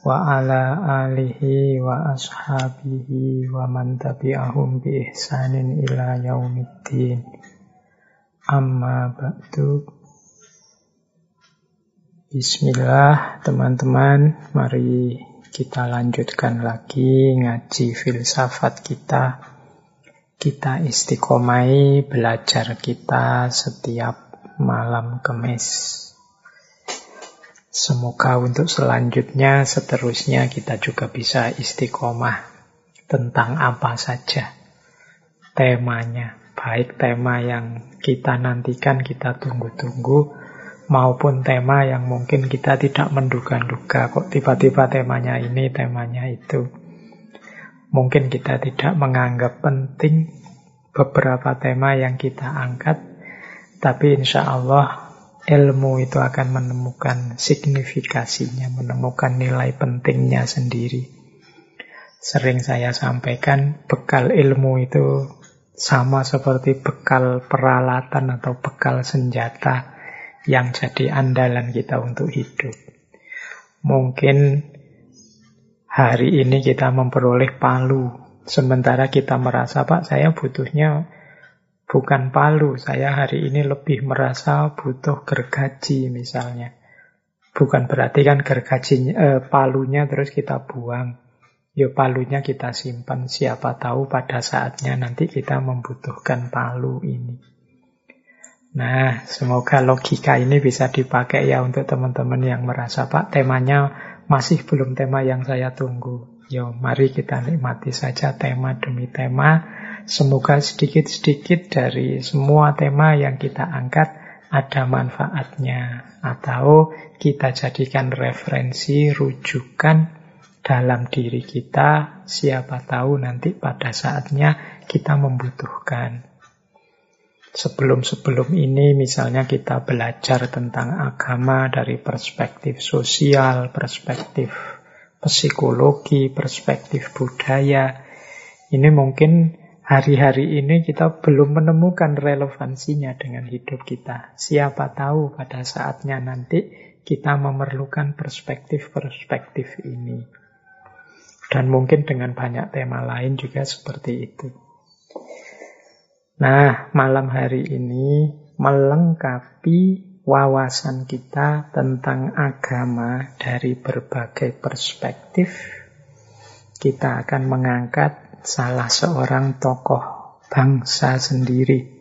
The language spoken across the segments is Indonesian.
wa ala alihi wa ashabihi wa man tabi'ahum bi ihsanin ila yaumiddin. Amma ba'du. Bismillah teman-teman. Mari kita lanjutkan lagi ngaji filsafat kita. Kita istiqomai belajar kita setiap malam kemis Semoga untuk selanjutnya, seterusnya kita juga bisa istiqomah tentang apa saja temanya. Baik tema yang kita nantikan, kita tunggu-tunggu, maupun tema yang mungkin kita tidak menduga-duga. Kok tiba-tiba temanya ini, temanya itu. Mungkin kita tidak menganggap penting beberapa tema yang kita angkat, tapi insya Allah ilmu itu akan menemukan signifikasinya, menemukan nilai pentingnya sendiri. Sering saya sampaikan, bekal ilmu itu sama seperti bekal peralatan atau bekal senjata yang jadi andalan kita untuk hidup. Mungkin hari ini kita memperoleh palu, sementara kita merasa, Pak, saya butuhnya bukan palu. Saya hari ini lebih merasa butuh gergaji misalnya. Bukan berarti kan gergaji eh, palunya terus kita buang. Ya palunya kita simpan. Siapa tahu pada saatnya nanti kita membutuhkan palu ini. Nah, semoga logika ini bisa dipakai ya untuk teman-teman yang merasa, Pak, temanya masih belum tema yang saya tunggu. Yo, mari kita nikmati saja tema demi tema Semoga sedikit-sedikit dari semua tema yang kita angkat ada manfaatnya atau kita jadikan referensi, rujukan dalam diri kita, siapa tahu nanti pada saatnya kita membutuhkan. Sebelum-sebelum ini misalnya kita belajar tentang agama dari perspektif sosial, perspektif psikologi, perspektif budaya. Ini mungkin hari-hari ini kita belum menemukan relevansinya dengan hidup kita. Siapa tahu pada saatnya nanti kita memerlukan perspektif-perspektif ini. Dan mungkin dengan banyak tema lain juga seperti itu. Nah, malam hari ini melengkapi wawasan kita tentang agama dari berbagai perspektif. Kita akan mengangkat salah seorang tokoh bangsa sendiri.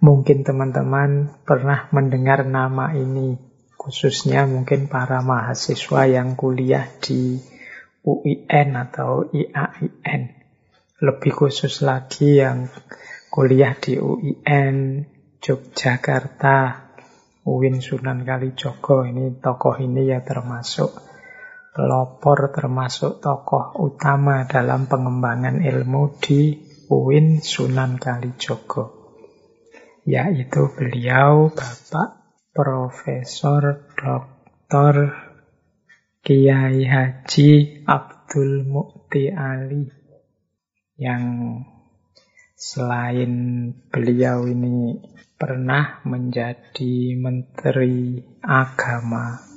Mungkin teman-teman pernah mendengar nama ini, khususnya mungkin para mahasiswa yang kuliah di UIN atau IAIN. Lebih khusus lagi yang kuliah di UIN, Yogyakarta, UIN Sunan Kalijogo. Ini tokoh ini ya termasuk pelopor termasuk tokoh utama dalam pengembangan ilmu di UIN Sunan Kalijogo. Yaitu beliau Bapak Profesor Dr. Kiai Haji Abdul Mukti Ali yang selain beliau ini pernah menjadi Menteri Agama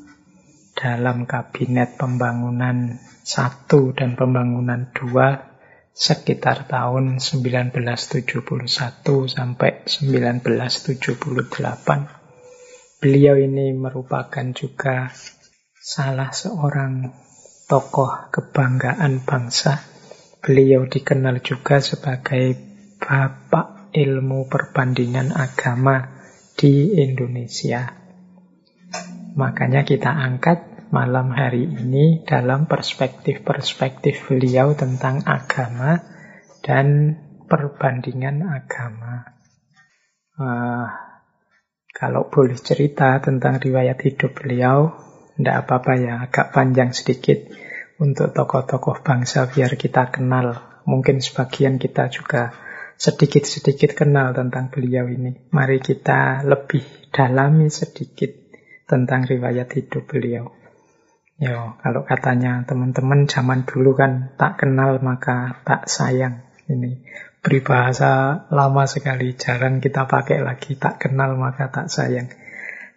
dalam Kabinet Pembangunan 1 dan Pembangunan 2 sekitar tahun 1971 sampai 1978. Beliau ini merupakan juga salah seorang tokoh kebanggaan bangsa. Beliau dikenal juga sebagai bapak ilmu perbandingan agama di Indonesia. Makanya kita angkat malam hari ini dalam perspektif-perspektif beliau tentang agama dan perbandingan agama. Uh, kalau boleh cerita tentang riwayat hidup beliau, tidak apa-apa ya, agak panjang sedikit. untuk tokoh-tokoh bangsa biar kita kenal. Mungkin sebagian kita juga sedikit-sedikit kenal tentang beliau ini. Mari kita lebih dalami sedikit tentang riwayat hidup beliau. Yo, kalau katanya teman-teman zaman dulu kan tak kenal maka tak sayang. Ini peribahasa lama sekali, jarang kita pakai lagi. Tak kenal maka tak sayang.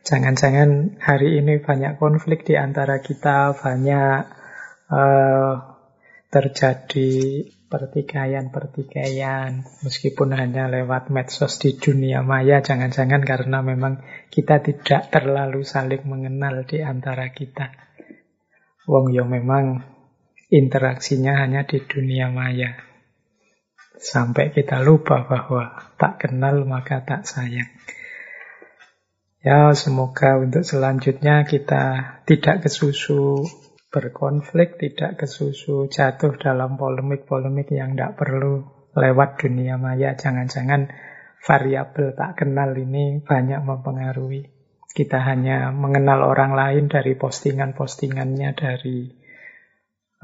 Jangan-jangan hari ini banyak konflik di antara kita, banyak uh, terjadi pertikaian-pertikaian, meskipun hanya lewat medsos di dunia maya, jangan-jangan karena memang kita tidak terlalu saling mengenal di antara kita. Wong yo memang interaksinya hanya di dunia maya. Sampai kita lupa bahwa tak kenal maka tak sayang. Ya, semoga untuk selanjutnya kita tidak kesusu berkonflik, tidak kesusu jatuh dalam polemik-polemik yang tidak perlu lewat dunia maya. Jangan-jangan variabel tak kenal ini banyak mempengaruhi. Kita hanya mengenal orang lain dari postingan-postingannya, dari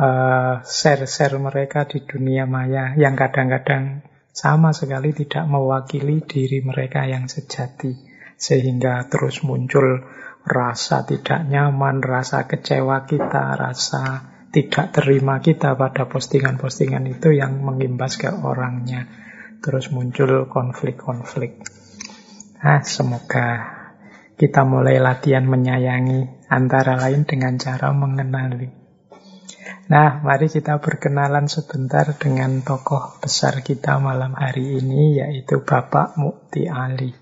uh, share-share mereka di dunia maya yang kadang-kadang sama sekali tidak mewakili diri mereka yang sejati sehingga terus muncul rasa tidak nyaman, rasa kecewa kita, rasa tidak terima kita pada postingan-postingan itu yang mengimbas ke orangnya. Terus muncul konflik-konflik. Nah, semoga kita mulai latihan menyayangi antara lain dengan cara mengenali. Nah, mari kita berkenalan sebentar dengan tokoh besar kita malam hari ini, yaitu Bapak Mukti Ali.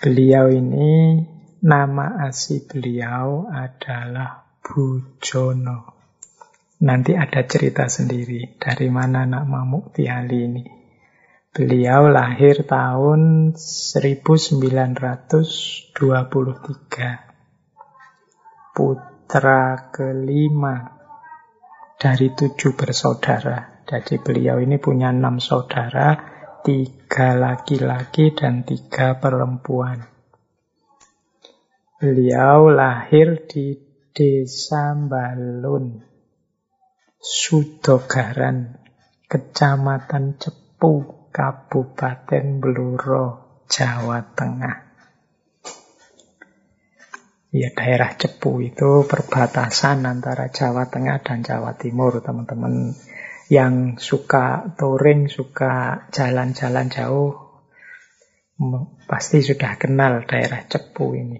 Beliau ini nama asli beliau adalah Bujono. Nanti ada cerita sendiri dari mana nama Mukti Ali ini. Beliau lahir tahun 1923. Putra kelima dari tujuh bersaudara. Jadi beliau ini punya enam saudara, tiga laki-laki dan tiga perempuan. Beliau lahir di Desa Balun, Sudogaran, Kecamatan Cepu, Kabupaten Bluro, Jawa Tengah. Ya daerah Cepu itu perbatasan antara Jawa Tengah dan Jawa Timur, teman-teman yang suka touring, suka jalan-jalan jauh, pasti sudah kenal daerah Cepu ini.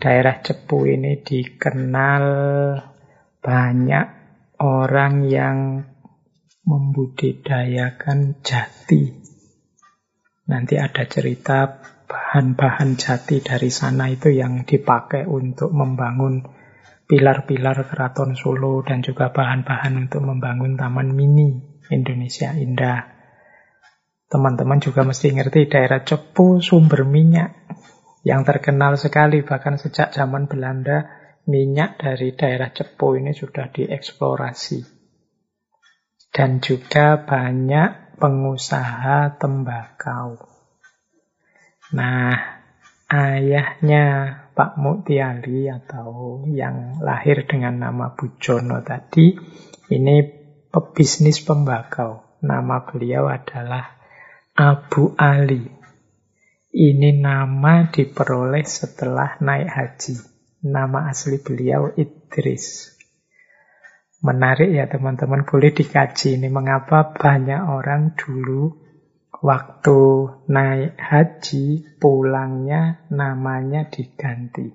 Daerah Cepu ini dikenal banyak orang yang membudidayakan jati. Nanti ada cerita bahan-bahan jati dari sana itu yang dipakai untuk membangun pilar-pilar keraton Solo dan juga bahan-bahan untuk membangun Taman Mini Indonesia Indah. Teman-teman juga mesti ngerti daerah Cepu sumber minyak yang terkenal sekali bahkan sejak zaman Belanda minyak dari daerah Cepu ini sudah dieksplorasi. Dan juga banyak pengusaha tembakau. Nah, ayahnya Pak Muktiali atau yang lahir dengan nama Bujono tadi, ini pebisnis pembakau. Nama beliau adalah Abu Ali. Ini nama diperoleh setelah naik haji. Nama asli beliau Idris. Menarik ya teman-teman, boleh dikaji ini mengapa banyak orang dulu Waktu naik haji, pulangnya namanya diganti.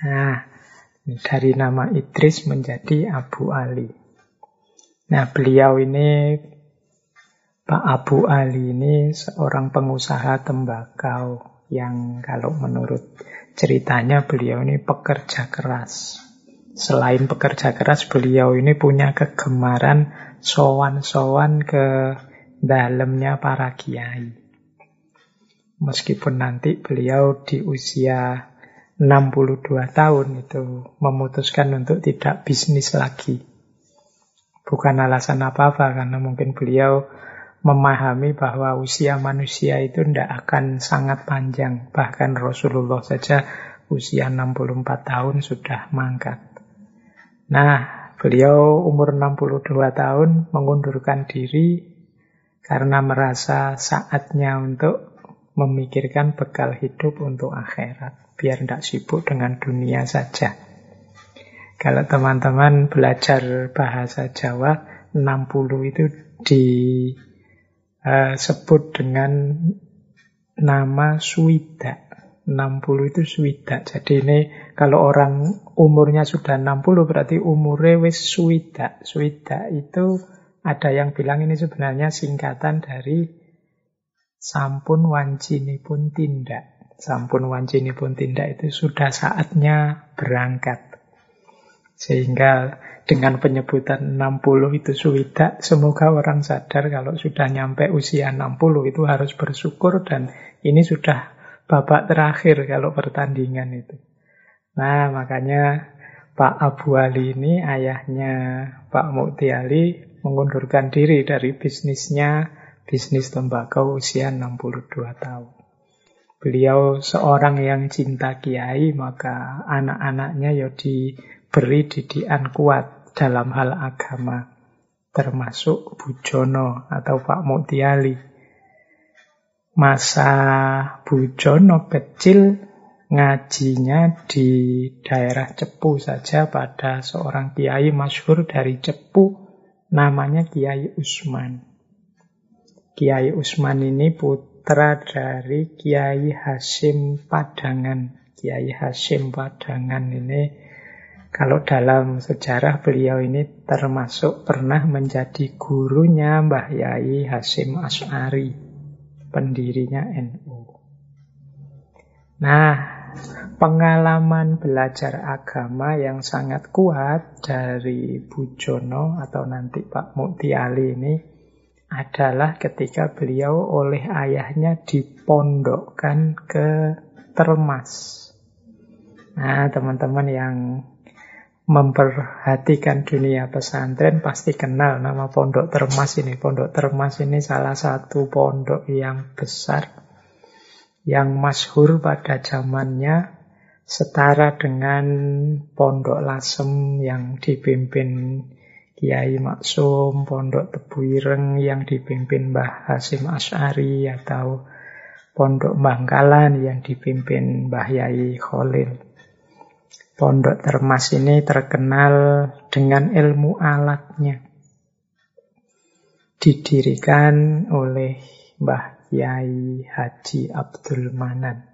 Nah, dari nama Idris menjadi Abu Ali. Nah, beliau ini, Pak Abu Ali ini seorang pengusaha tembakau yang kalau menurut ceritanya beliau ini pekerja keras. Selain pekerja keras, beliau ini punya kegemaran sowan-sowan ke dalamnya para kiai. Meskipun nanti beliau di usia 62 tahun itu memutuskan untuk tidak bisnis lagi. Bukan alasan apa-apa karena mungkin beliau memahami bahwa usia manusia itu tidak akan sangat panjang. Bahkan Rasulullah saja usia 64 tahun sudah mangkat. Nah, beliau umur 62 tahun mengundurkan diri karena merasa saatnya untuk memikirkan bekal hidup untuk akhirat. Biar tidak sibuk dengan dunia saja. Kalau teman-teman belajar bahasa Jawa, 60 itu disebut uh, dengan nama Suida. 60 itu Suida. Jadi ini kalau orang umurnya sudah 60 berarti umurnya wis Suida. Suida itu ada yang bilang ini sebenarnya singkatan dari sampun wancini pun tindak. Sampun wancini pun tindak itu sudah saatnya berangkat. Sehingga dengan penyebutan 60 itu suida, semoga orang sadar kalau sudah nyampe usia 60 itu harus bersyukur dan ini sudah babak terakhir kalau pertandingan itu. Nah, makanya Pak Abu Ali ini ayahnya Pak Mukti Ali mengundurkan diri dari bisnisnya, bisnis tembakau usia 62 tahun. Beliau seorang yang cinta kiai, maka anak-anaknya ya diberi didikan kuat dalam hal agama, termasuk Bujono atau Pak Mutiali. Masa Bujono kecil ngajinya di daerah Cepu saja pada seorang kiai masyhur dari Cepu namanya Kiai Usman. Kiai Usman ini put putra dari Kiai Hasim Padangan. Kiai Hasim Padangan ini kalau dalam sejarah beliau ini termasuk pernah menjadi gurunya Mbah Yai Hasim As'ari, pendirinya NU. Nah, pengalaman belajar agama yang sangat kuat dari Bujono atau nanti Pak Mukti Ali ini adalah ketika beliau oleh ayahnya dipondokkan ke Termas. Nah, teman-teman yang memperhatikan dunia pesantren pasti kenal nama Pondok Termas ini. Pondok Termas ini salah satu pondok yang besar, yang masyhur pada zamannya, setara dengan Pondok Lasem yang dipimpin Kiai Maksum, Pondok Tebu Ireng yang dipimpin Mbah Hasim As'ari atau Pondok Bangkalan yang dipimpin Mbah Yai Khalil. Pondok Termas ini terkenal dengan ilmu alatnya. Didirikan oleh Mbah Yai Haji Abdul Manan.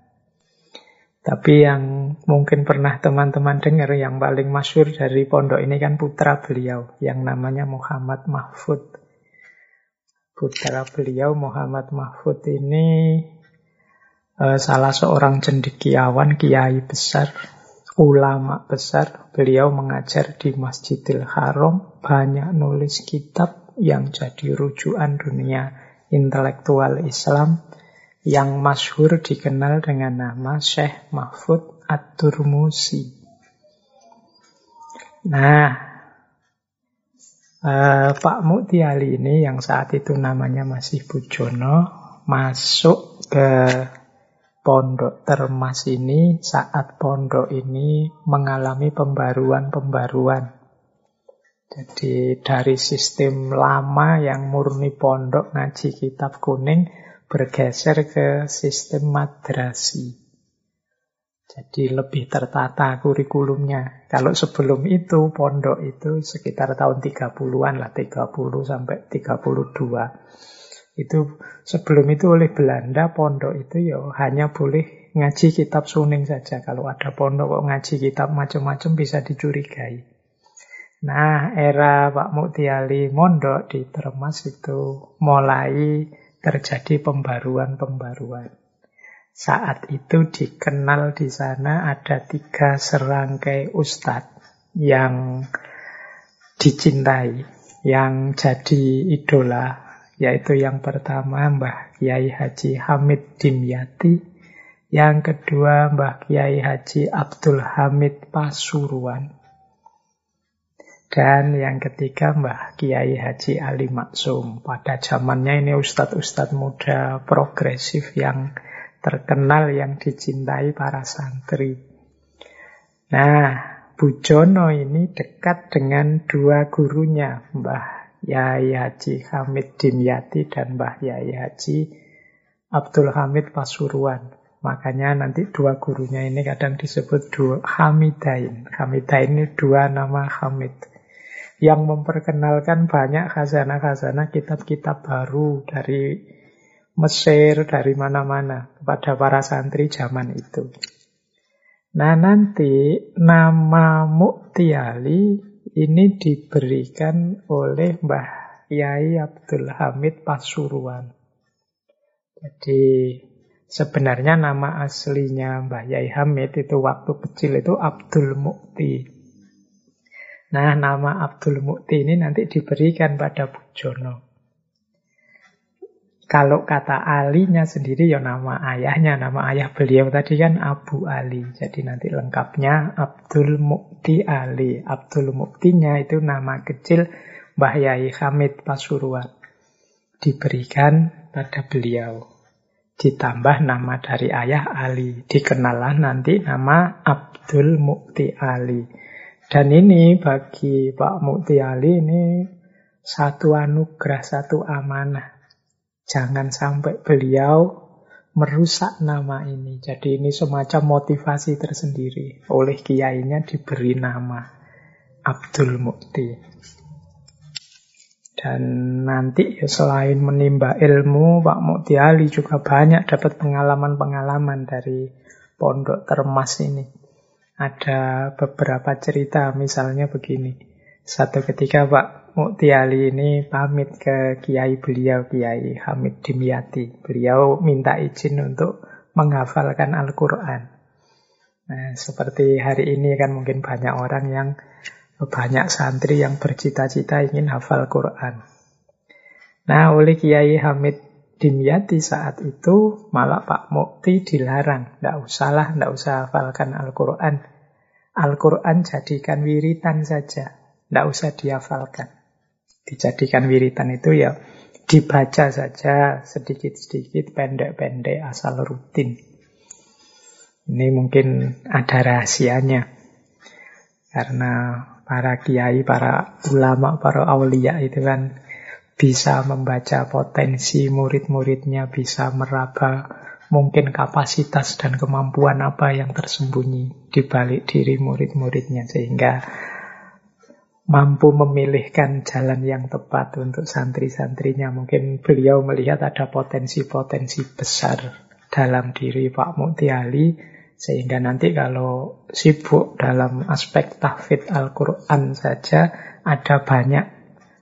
Tapi yang mungkin pernah teman-teman dengar yang paling masyur dari pondok ini kan putra beliau yang namanya Muhammad Mahfud. Putra beliau Muhammad Mahfud ini uh, salah seorang cendekiawan, kiai besar, ulama besar. Beliau mengajar di Masjidil Haram, banyak nulis kitab yang jadi rujukan dunia intelektual Islam yang masyhur dikenal dengan nama Syekh Mahfud At-Turmusi. Nah, eh, Pak Mutiali ini yang saat itu namanya masih Bujono, masuk ke pondok Termas ini saat pondok ini mengalami pembaruan-pembaruan. Jadi dari sistem lama yang murni pondok ngaji kitab kuning bergeser ke sistem madrasi. Jadi lebih tertata kurikulumnya. Kalau sebelum itu, pondok itu sekitar tahun 30-an lah, 30 sampai 32. Itu sebelum itu oleh Belanda, pondok itu ya hanya boleh ngaji kitab suning saja. Kalau ada pondok kok ngaji kitab macam-macam bisa dicurigai. Nah, era Pak Muktiali mondok di Termas itu mulai terjadi pembaruan-pembaruan. Saat itu dikenal di sana ada tiga serangkai ustadz yang dicintai, yang jadi idola, yaitu yang pertama Mbah Kiai Haji Hamid Dimyati, yang kedua Mbah Kiai Haji Abdul Hamid Pasuruan, dan yang ketiga Mbah Kiai Haji Ali Maksum. Pada zamannya ini ustadz-ustadz muda progresif yang terkenal, yang dicintai para santri. Nah, Bujono ini dekat dengan dua gurunya, Mbah Yai Haji Hamid Dimyati dan Mbah Yai Haji Abdul Hamid Pasuruan. Makanya nanti dua gurunya ini kadang disebut dua Hamidain. Hamidain ini dua nama Hamid. Yang memperkenalkan banyak khazanah-khazanah kitab-kitab baru dari Mesir, dari mana-mana kepada para santri zaman itu. Nah nanti nama Muktiali ini diberikan oleh Mbah Yai Abdul Hamid Pasuruan. Jadi sebenarnya nama aslinya Mbah Yai Hamid itu waktu kecil itu Abdul Mukti. Nah nama Abdul Mukti ini nanti diberikan pada Bujono. Kalau kata alinya sendiri ya nama ayahnya, nama ayah beliau tadi kan Abu Ali. Jadi nanti lengkapnya Abdul Mukti Ali. Abdul Muktinya itu nama kecil Mbah Yai Hamid Pasuruan. Diberikan pada beliau. Ditambah nama dari ayah Ali. Dikenallah nanti nama Abdul Mukti Ali. Dan ini bagi Pak Mukti Ali ini satu anugerah, satu amanah Jangan sampai beliau merusak nama ini. Jadi ini semacam motivasi tersendiri. Oleh kiainya diberi nama Abdul Mukti. Dan nanti ya selain menimba ilmu, Pak Mukti Ali juga banyak dapat pengalaman-pengalaman dari pondok termas ini. Ada beberapa cerita, misalnya begini. Satu ketika Pak Mukti Ali ini pamit ke kiai beliau, Kiai Hamid Dimyati. Beliau minta izin untuk menghafalkan Al-Quran. Nah, seperti hari ini kan mungkin banyak orang yang banyak santri yang bercita-cita ingin hafal Quran. Nah, oleh Kiai Hamid Dimyati saat itu malah Pak Mukti dilarang. Tidak usahlah, tidak usah hafalkan Al-Quran. Al-Quran jadikan wiritan saja. Tidak usah dihafalkan dijadikan wiritan itu ya dibaca saja sedikit-sedikit, pendek-pendek, asal rutin. Ini mungkin ada rahasianya. Karena para kiai, para ulama, para aulia itu kan bisa membaca potensi murid-muridnya, bisa meraba mungkin kapasitas dan kemampuan apa yang tersembunyi di balik diri murid-muridnya sehingga mampu memilihkan jalan yang tepat untuk santri-santrinya. Mungkin beliau melihat ada potensi-potensi besar dalam diri Pak Mukti Ali, sehingga nanti kalau sibuk dalam aspek tahfidz Al-Quran saja, ada banyak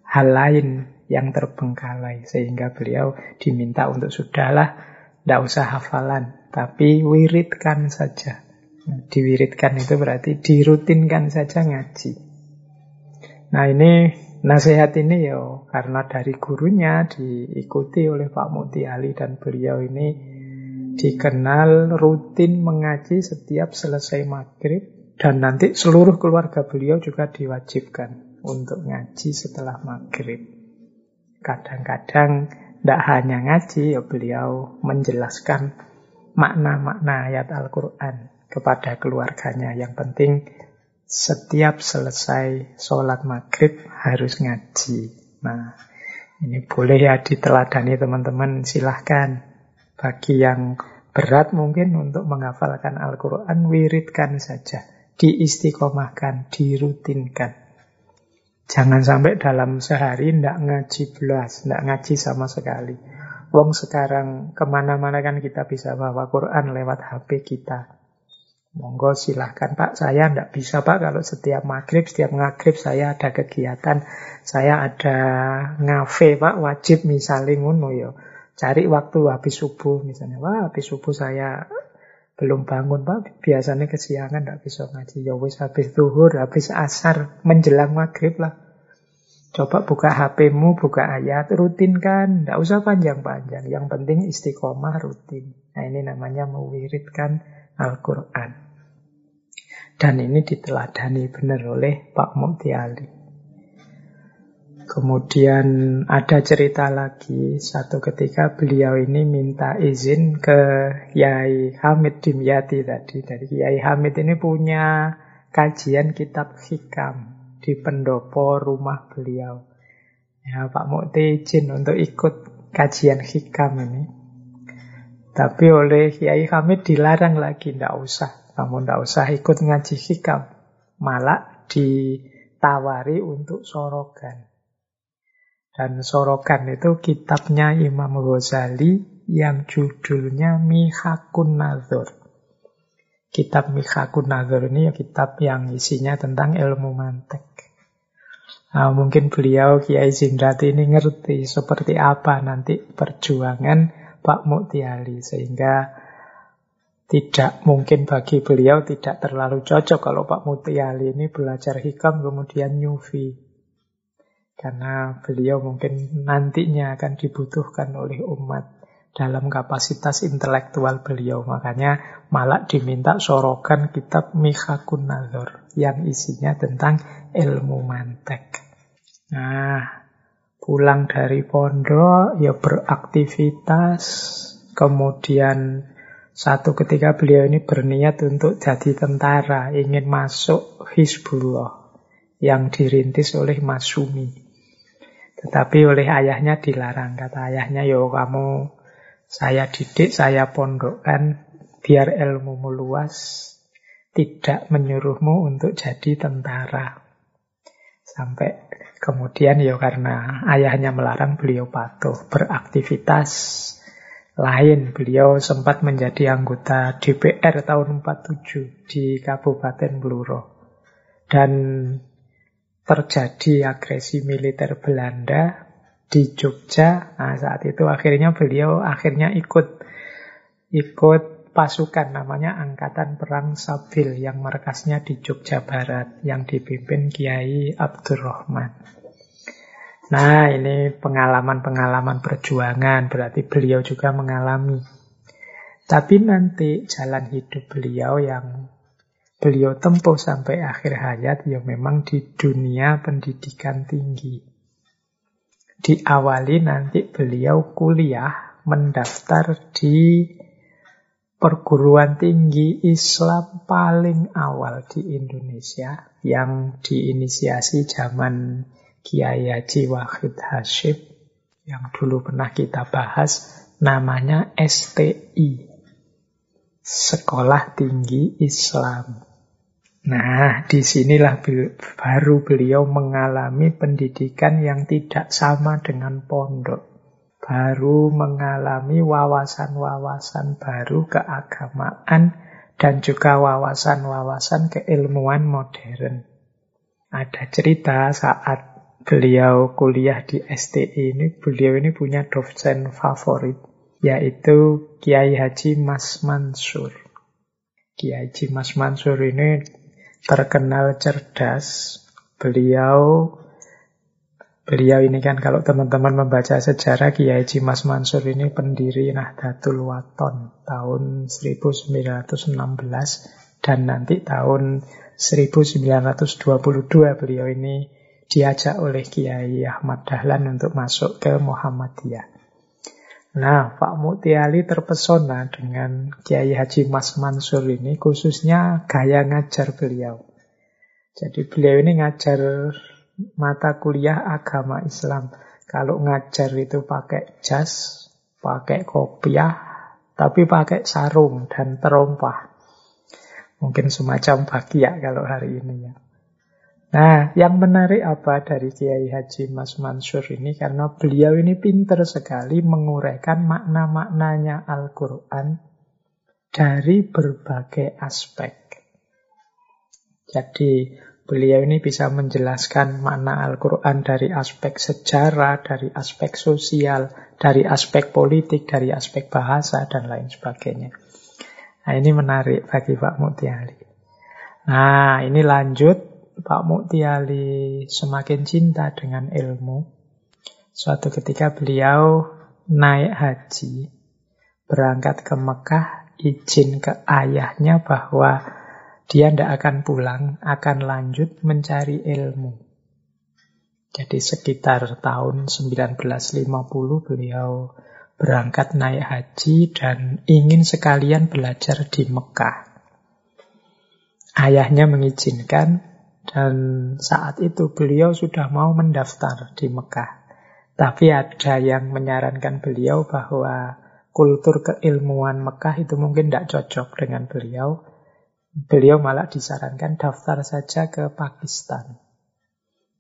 hal lain yang terbengkalai. Sehingga beliau diminta untuk sudahlah, tidak usah hafalan, tapi wiridkan saja. Nah, diwiridkan itu berarti dirutinkan saja ngaji. Nah ini nasihat ini ya karena dari gurunya diikuti oleh Pak Muti Ali dan beliau ini dikenal rutin mengaji setiap selesai maghrib dan nanti seluruh keluarga beliau juga diwajibkan untuk ngaji setelah maghrib. Kadang-kadang tidak hanya ngaji, ya beliau menjelaskan makna-makna ayat Al-Quran kepada keluarganya. Yang penting setiap selesai sholat maghrib harus ngaji. Nah, ini boleh ya diteladani teman-teman, silahkan. Bagi yang berat mungkin untuk menghafalkan Al-Quran, wiridkan saja. Diistiqomahkan, dirutinkan. Jangan sampai dalam sehari tidak ngaji belas, tidak ngaji sama sekali. Wong sekarang ke mana-mana kan kita bisa bawa Quran lewat HP kita. Monggo silahkan Pak, saya tidak bisa Pak kalau setiap maghrib, setiap maghrib saya ada kegiatan, saya ada ngafe Pak, wajib misalnya ngono yo. Cari waktu habis subuh misalnya, wah habis subuh saya belum bangun Pak, biasanya kesiangan tidak bisa ngaji. Ya wis habis zuhur, habis asar, menjelang maghrib lah. Coba buka HPmu, buka ayat, rutin kan, tidak usah panjang-panjang. Yang penting istiqomah rutin. Nah ini namanya mewiridkan Al-Quran. Dan ini diteladani benar oleh Pak Mukti Ali. Kemudian ada cerita lagi, satu ketika beliau ini minta izin ke Kiai Hamid Dimyati tadi. Dari Kiai Hamid ini punya kajian kitab hikam di pendopo rumah beliau. Ya, Pak Mukti izin untuk ikut kajian hikam ini. Tapi oleh Kiai Hamid dilarang lagi, tidak usah. Kamu tidak usah ikut ngaji hikam. Malah ditawari untuk sorogan. Dan sorogan itu kitabnya Imam Ghazali yang judulnya Mihakun Nazur. Kitab Mikhakun Nazar ini kitab yang isinya tentang ilmu mantek. Nah, mungkin beliau Kiai Zindrati ini ngerti seperti apa nanti perjuangan Pak Muktiali sehingga tidak mungkin bagi beliau tidak terlalu cocok kalau Pak Mutiali ini belajar hikam kemudian nyufi. Karena beliau mungkin nantinya akan dibutuhkan oleh umat dalam kapasitas intelektual beliau. Makanya malah diminta sorokan kitab Mihakun Nazor yang isinya tentang ilmu mantek. Nah, pulang dari pondok ya beraktivitas, kemudian satu ketika beliau ini berniat untuk jadi tentara, ingin masuk Hizbullah yang dirintis oleh Masumi. Tetapi oleh ayahnya dilarang. Kata ayahnya, yo kamu saya didik, saya pondokkan, biar ilmu meluas, tidak menyuruhmu untuk jadi tentara. Sampai kemudian ya karena ayahnya melarang beliau patuh beraktivitas lain. Beliau sempat menjadi anggota DPR tahun 47 di Kabupaten Bluro. Dan terjadi agresi militer Belanda di Jogja. Nah, saat itu akhirnya beliau akhirnya ikut ikut pasukan namanya Angkatan Perang Sabil yang markasnya di Jogja Barat yang dipimpin Kiai Abdurrahman. Nah, ini pengalaman-pengalaman perjuangan berarti beliau juga mengalami. Tapi nanti jalan hidup beliau yang beliau tempuh sampai akhir hayat ya memang di dunia pendidikan tinggi diawali nanti beliau kuliah mendaftar di perguruan tinggi Islam paling awal di Indonesia yang diinisiasi zaman Kiai Haji Wahid Hashim yang dulu pernah kita bahas namanya STI Sekolah Tinggi Islam Nah, di sinilah baru beliau mengalami pendidikan yang tidak sama dengan pondok. Baru mengalami wawasan-wawasan baru keagamaan dan juga wawasan-wawasan keilmuan modern. Ada cerita saat beliau kuliah di STI ini, beliau ini punya dosen favorit, yaitu Kiai Haji Mas Mansur. Kiai Haji Mas Mansur ini terkenal cerdas. Beliau beliau ini kan kalau teman-teman membaca sejarah Kiai Haji Mas Mansur ini pendiri Nahdlatul Waton tahun 1916 dan nanti tahun 1922 beliau ini diajak oleh Kiai Ahmad Dahlan untuk masuk ke Muhammadiyah. Nah, Pak Mutiali terpesona dengan Kiai Haji Mas Mansur ini, khususnya gaya ngajar beliau. Jadi beliau ini ngajar mata kuliah agama Islam. Kalau ngajar itu pakai jas, pakai kopiah, tapi pakai sarung dan terompah. Mungkin semacam bakia kalau hari ini ya. Nah, yang menarik apa dari Kiai Haji Mas Mansur ini? Karena beliau ini pinter sekali menguraikan makna-maknanya Al-Quran dari berbagai aspek. Jadi, beliau ini bisa menjelaskan makna Al-Quran dari aspek sejarah, dari aspek sosial, dari aspek politik, dari aspek bahasa, dan lain sebagainya. Nah, ini menarik bagi Pak Mutiari. Nah, ini lanjut Pak Muktiali semakin cinta dengan ilmu. Suatu ketika beliau naik haji, berangkat ke Mekah, izin ke ayahnya bahwa dia tidak akan pulang, akan lanjut mencari ilmu. Jadi sekitar tahun 1950 beliau berangkat naik haji dan ingin sekalian belajar di Mekah. Ayahnya mengizinkan dan saat itu beliau sudah mau mendaftar di Mekah. Tapi ada yang menyarankan beliau bahwa kultur keilmuan Mekah itu mungkin tidak cocok dengan beliau. Beliau malah disarankan daftar saja ke Pakistan.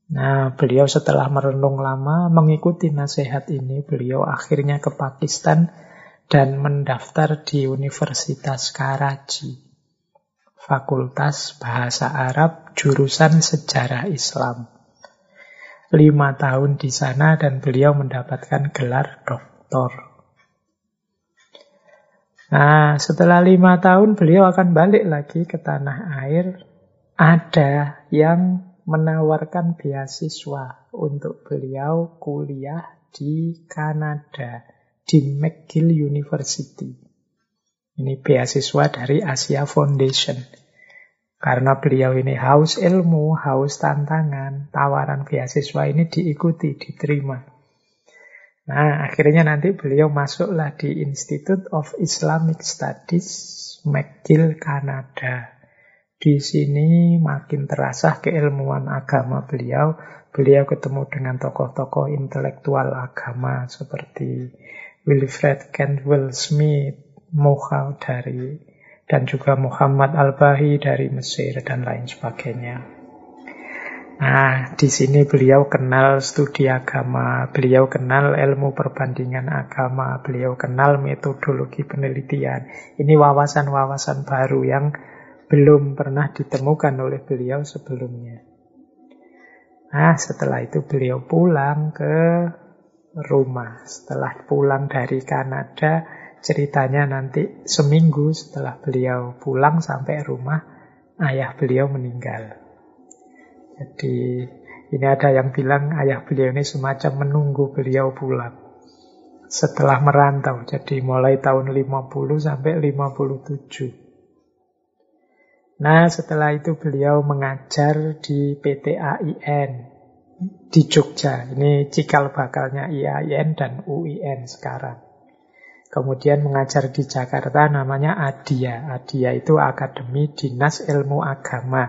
Nah, beliau setelah merenung lama mengikuti nasihat ini, beliau akhirnya ke Pakistan dan mendaftar di Universitas Karachi. Fakultas Bahasa Arab, jurusan Sejarah Islam. Lima tahun di sana dan beliau mendapatkan gelar doktor. Nah, setelah lima tahun beliau akan balik lagi ke tanah air. Ada yang menawarkan beasiswa untuk beliau kuliah di Kanada, di McGill University. Ini beasiswa dari Asia Foundation. Karena beliau ini haus ilmu, haus tantangan, tawaran beasiswa ini diikuti, diterima. Nah, akhirnya nanti beliau masuklah di Institute of Islamic Studies, McGill, Kanada. Di sini makin terasa keilmuan agama beliau. Beliau ketemu dengan tokoh-tokoh intelektual agama seperti Wilfred Cantwell Smith, Mocha dari dan juga Muhammad Al-Bahi dari Mesir dan lain sebagainya. Nah, di sini beliau kenal studi agama, beliau kenal ilmu perbandingan agama, beliau kenal metodologi penelitian. Ini wawasan-wawasan baru yang belum pernah ditemukan oleh beliau sebelumnya. Nah, setelah itu beliau pulang ke rumah. Setelah pulang dari Kanada, ceritanya nanti seminggu setelah beliau pulang sampai rumah, ayah beliau meninggal. Jadi ini ada yang bilang ayah beliau ini semacam menunggu beliau pulang. Setelah merantau, jadi mulai tahun 50 sampai 57. Nah, setelah itu beliau mengajar di PT AIN di Jogja. Ini cikal bakalnya IAIN dan UIN sekarang. Kemudian mengajar di Jakarta namanya ADIA. ADIA itu Akademi Dinas Ilmu Agama.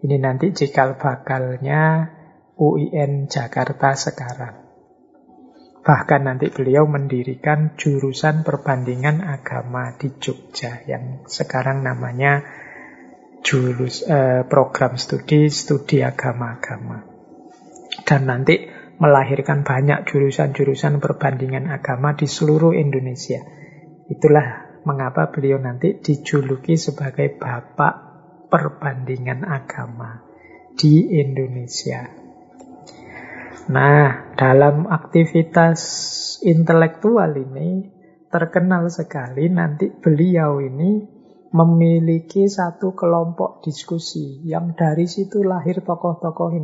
Ini nanti cikal bakalnya UIN Jakarta sekarang. Bahkan nanti beliau mendirikan jurusan perbandingan agama di Jogja yang sekarang namanya jurus eh, program studi studi agama-agama. Dan nanti melahirkan banyak jurusan-jurusan perbandingan agama di seluruh Indonesia. Itulah mengapa beliau nanti dijuluki sebagai bapak perbandingan agama di Indonesia. Nah, dalam aktivitas intelektual ini terkenal sekali nanti beliau ini memiliki satu kelompok diskusi yang dari situ lahir tokoh-tokoh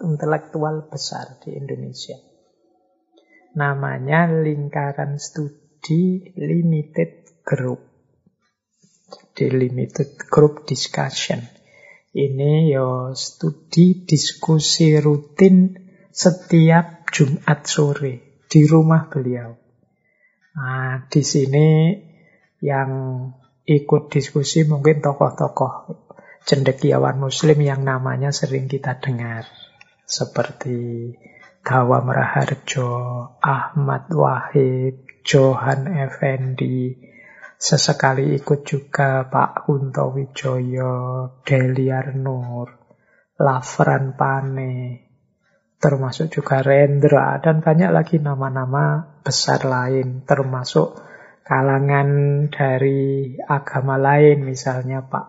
intelektual besar di Indonesia. Namanya Lingkaran Studi Limited Group. Di Limited Group Discussion. Ini yo studi diskusi rutin setiap Jumat sore di rumah beliau. Nah, di sini yang ikut diskusi mungkin tokoh-tokoh cendekiawan muslim yang namanya sering kita dengar. Seperti Gawam Raharjo, Ahmad Wahid, Johan Effendi, sesekali ikut juga Pak Kunto Wijoyo, Deliar Nur, Lafran Pane, termasuk juga Rendra, dan banyak lagi nama-nama besar lain, termasuk kalangan dari agama lain, misalnya Pak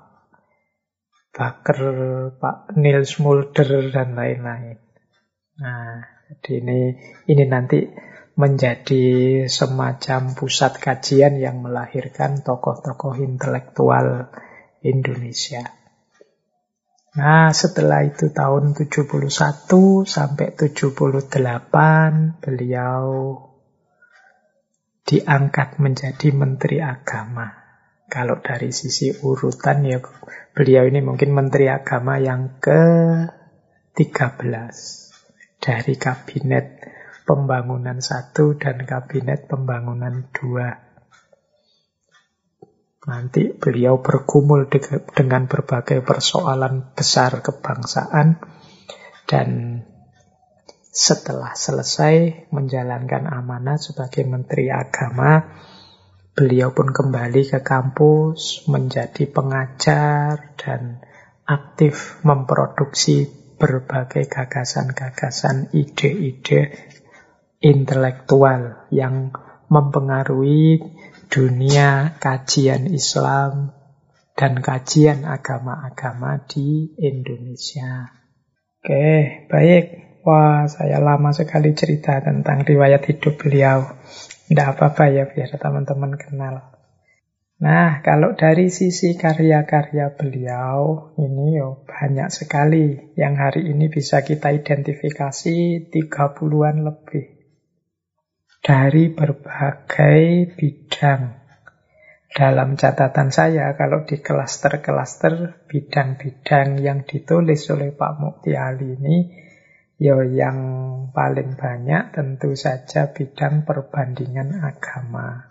Baker, Pak Nils Mulder, dan lain-lain. Nah, jadi ini, ini nanti menjadi semacam pusat kajian yang melahirkan tokoh-tokoh intelektual Indonesia. Nah, setelah itu tahun 71 sampai 78 beliau diangkat menjadi menteri agama. Kalau dari sisi urutan ya beliau ini mungkin menteri agama yang ke-13 dari kabinet pembangunan satu dan kabinet pembangunan dua. Nanti beliau bergumul dengan berbagai persoalan besar kebangsaan dan setelah selesai menjalankan amanah sebagai Menteri Agama, beliau pun kembali ke kampus menjadi pengajar dan aktif memproduksi berbagai gagasan-gagasan, ide-ide intelektual yang mempengaruhi dunia kajian Islam dan kajian agama-agama di Indonesia. Oke, baik. Wah, saya lama sekali cerita tentang riwayat hidup beliau. Tidak apa-apa ya, biar teman-teman kenal. Nah, kalau dari sisi karya-karya beliau, ini yo banyak sekali yang hari ini bisa kita identifikasi 30-an lebih dari berbagai bidang. Dalam catatan saya, kalau di klaster-klaster bidang-bidang yang ditulis oleh Pak Mukti Ali ini, ya yang paling banyak tentu saja bidang perbandingan agama.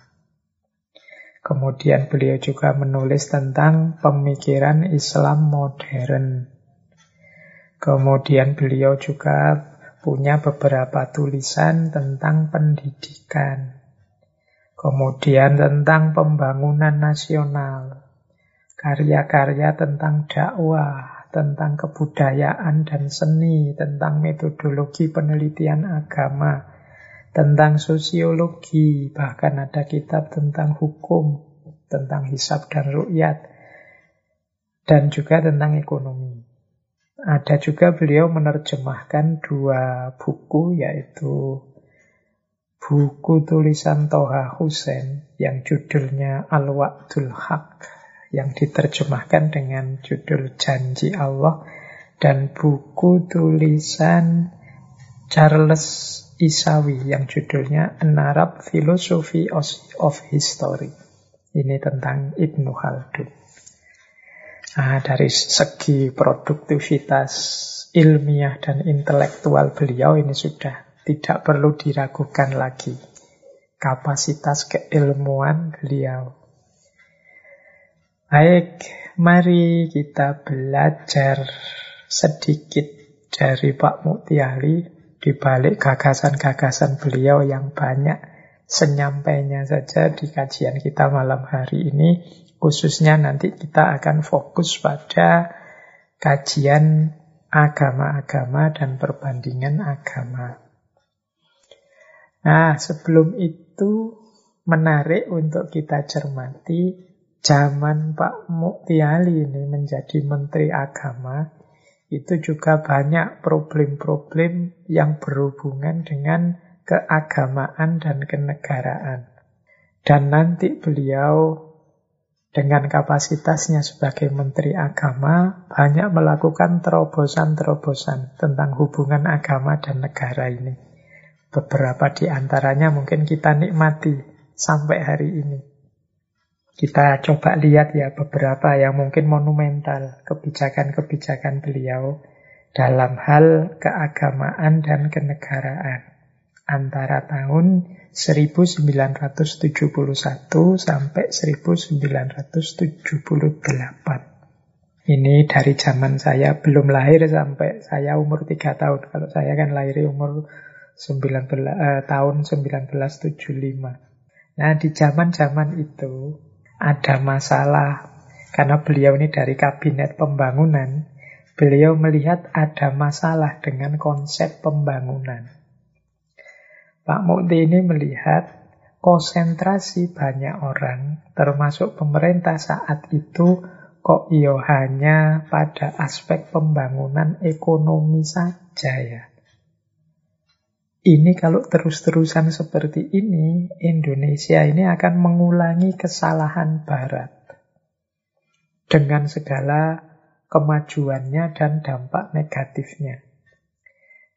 Kemudian beliau juga menulis tentang pemikiran Islam modern. Kemudian beliau juga punya beberapa tulisan tentang pendidikan. Kemudian tentang pembangunan nasional, karya-karya tentang dakwah, tentang kebudayaan dan seni, tentang metodologi penelitian agama, tentang sosiologi, bahkan ada kitab tentang hukum, tentang hisab dan rukyat, dan juga tentang ekonomi. Ada juga beliau menerjemahkan dua buku yaitu buku tulisan Toha Hussein yang judulnya Al-Wa'dul Haq yang diterjemahkan dengan judul Janji Allah dan buku tulisan Charles Isawi yang judulnya An Arab Philosophy of History. Ini tentang Ibnu Khaldun. Nah, dari segi produktivitas ilmiah dan intelektual beliau ini sudah tidak perlu diragukan lagi. Kapasitas keilmuan beliau. Baik, mari kita belajar sedikit dari Pak Muktiali di balik gagasan-gagasan beliau yang banyak senyampainya saja di kajian kita malam hari ini Khususnya nanti kita akan fokus pada kajian agama-agama dan perbandingan agama. Nah, sebelum itu menarik untuk kita cermati zaman Pak Muktiali ini menjadi Menteri Agama itu juga banyak problem-problem yang berhubungan dengan keagamaan dan kenegaraan. Dan nanti beliau dengan kapasitasnya sebagai Menteri Agama, banyak melakukan terobosan-terobosan tentang hubungan agama dan negara ini. Beberapa di antaranya mungkin kita nikmati sampai hari ini. Kita coba lihat ya beberapa yang mungkin monumental kebijakan-kebijakan beliau dalam hal keagamaan dan kenegaraan antara tahun 1971 sampai 1978. Ini dari zaman saya belum lahir sampai saya umur 3 tahun. Kalau saya kan lahir umur 19, eh, tahun 1975. Nah, di zaman-zaman itu ada masalah karena beliau ini dari kabinet pembangunan, beliau melihat ada masalah dengan konsep pembangunan. Pak Mukti ini melihat konsentrasi banyak orang, termasuk pemerintah saat itu, kok iyo hanya pada aspek pembangunan ekonomi saja ya. Ini kalau terus-terusan seperti ini, Indonesia ini akan mengulangi kesalahan Barat. Dengan segala kemajuannya dan dampak negatifnya.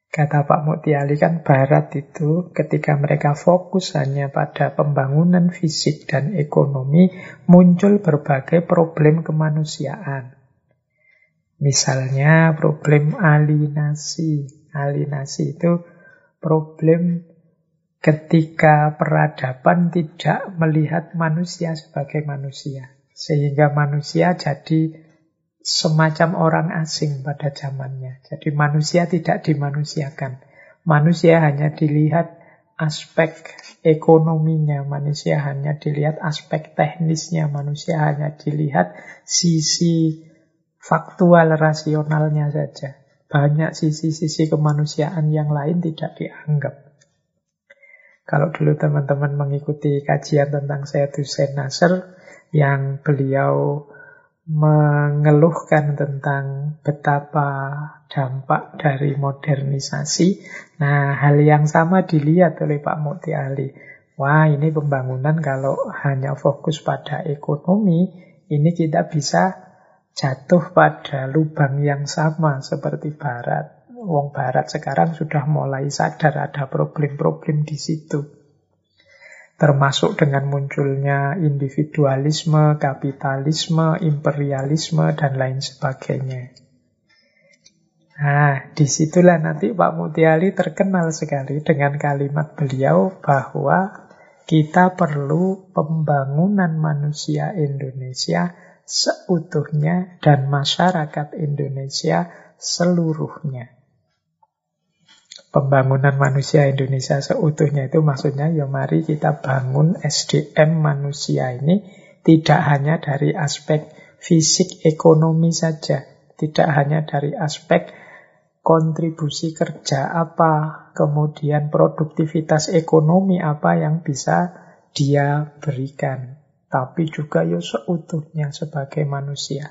Kata Pak Mutiali kan Barat itu ketika mereka fokus hanya pada pembangunan fisik dan ekonomi, muncul berbagai problem kemanusiaan. Misalnya problem alinasi. Alinasi itu problem ketika peradaban tidak melihat manusia sebagai manusia. Sehingga manusia jadi semacam orang asing pada zamannya. Jadi manusia tidak dimanusiakan. Manusia hanya dilihat aspek ekonominya, manusia hanya dilihat aspek teknisnya, manusia hanya dilihat sisi faktual rasionalnya saja. Banyak sisi-sisi kemanusiaan yang lain tidak dianggap. Kalau dulu teman-teman mengikuti kajian tentang Sayyid Hussein Nasr, yang beliau mengeluhkan tentang betapa dampak dari modernisasi. Nah, hal yang sama dilihat oleh Pak Mukti Ali. Wah, ini pembangunan kalau hanya fokus pada ekonomi, ini kita bisa jatuh pada lubang yang sama seperti Barat. Wong Barat sekarang sudah mulai sadar ada problem-problem di situ termasuk dengan munculnya individualisme, kapitalisme, imperialisme, dan lain sebagainya. Nah, di situlah nanti Pak Mutiali terkenal sekali dengan kalimat beliau bahwa kita perlu pembangunan manusia Indonesia seutuhnya dan masyarakat Indonesia seluruhnya. Pembangunan manusia Indonesia seutuhnya itu maksudnya ya mari kita bangun SDM manusia ini tidak hanya dari aspek fisik ekonomi saja, tidak hanya dari aspek kontribusi kerja apa, kemudian produktivitas ekonomi apa yang bisa dia berikan, tapi juga ya seutuhnya sebagai manusia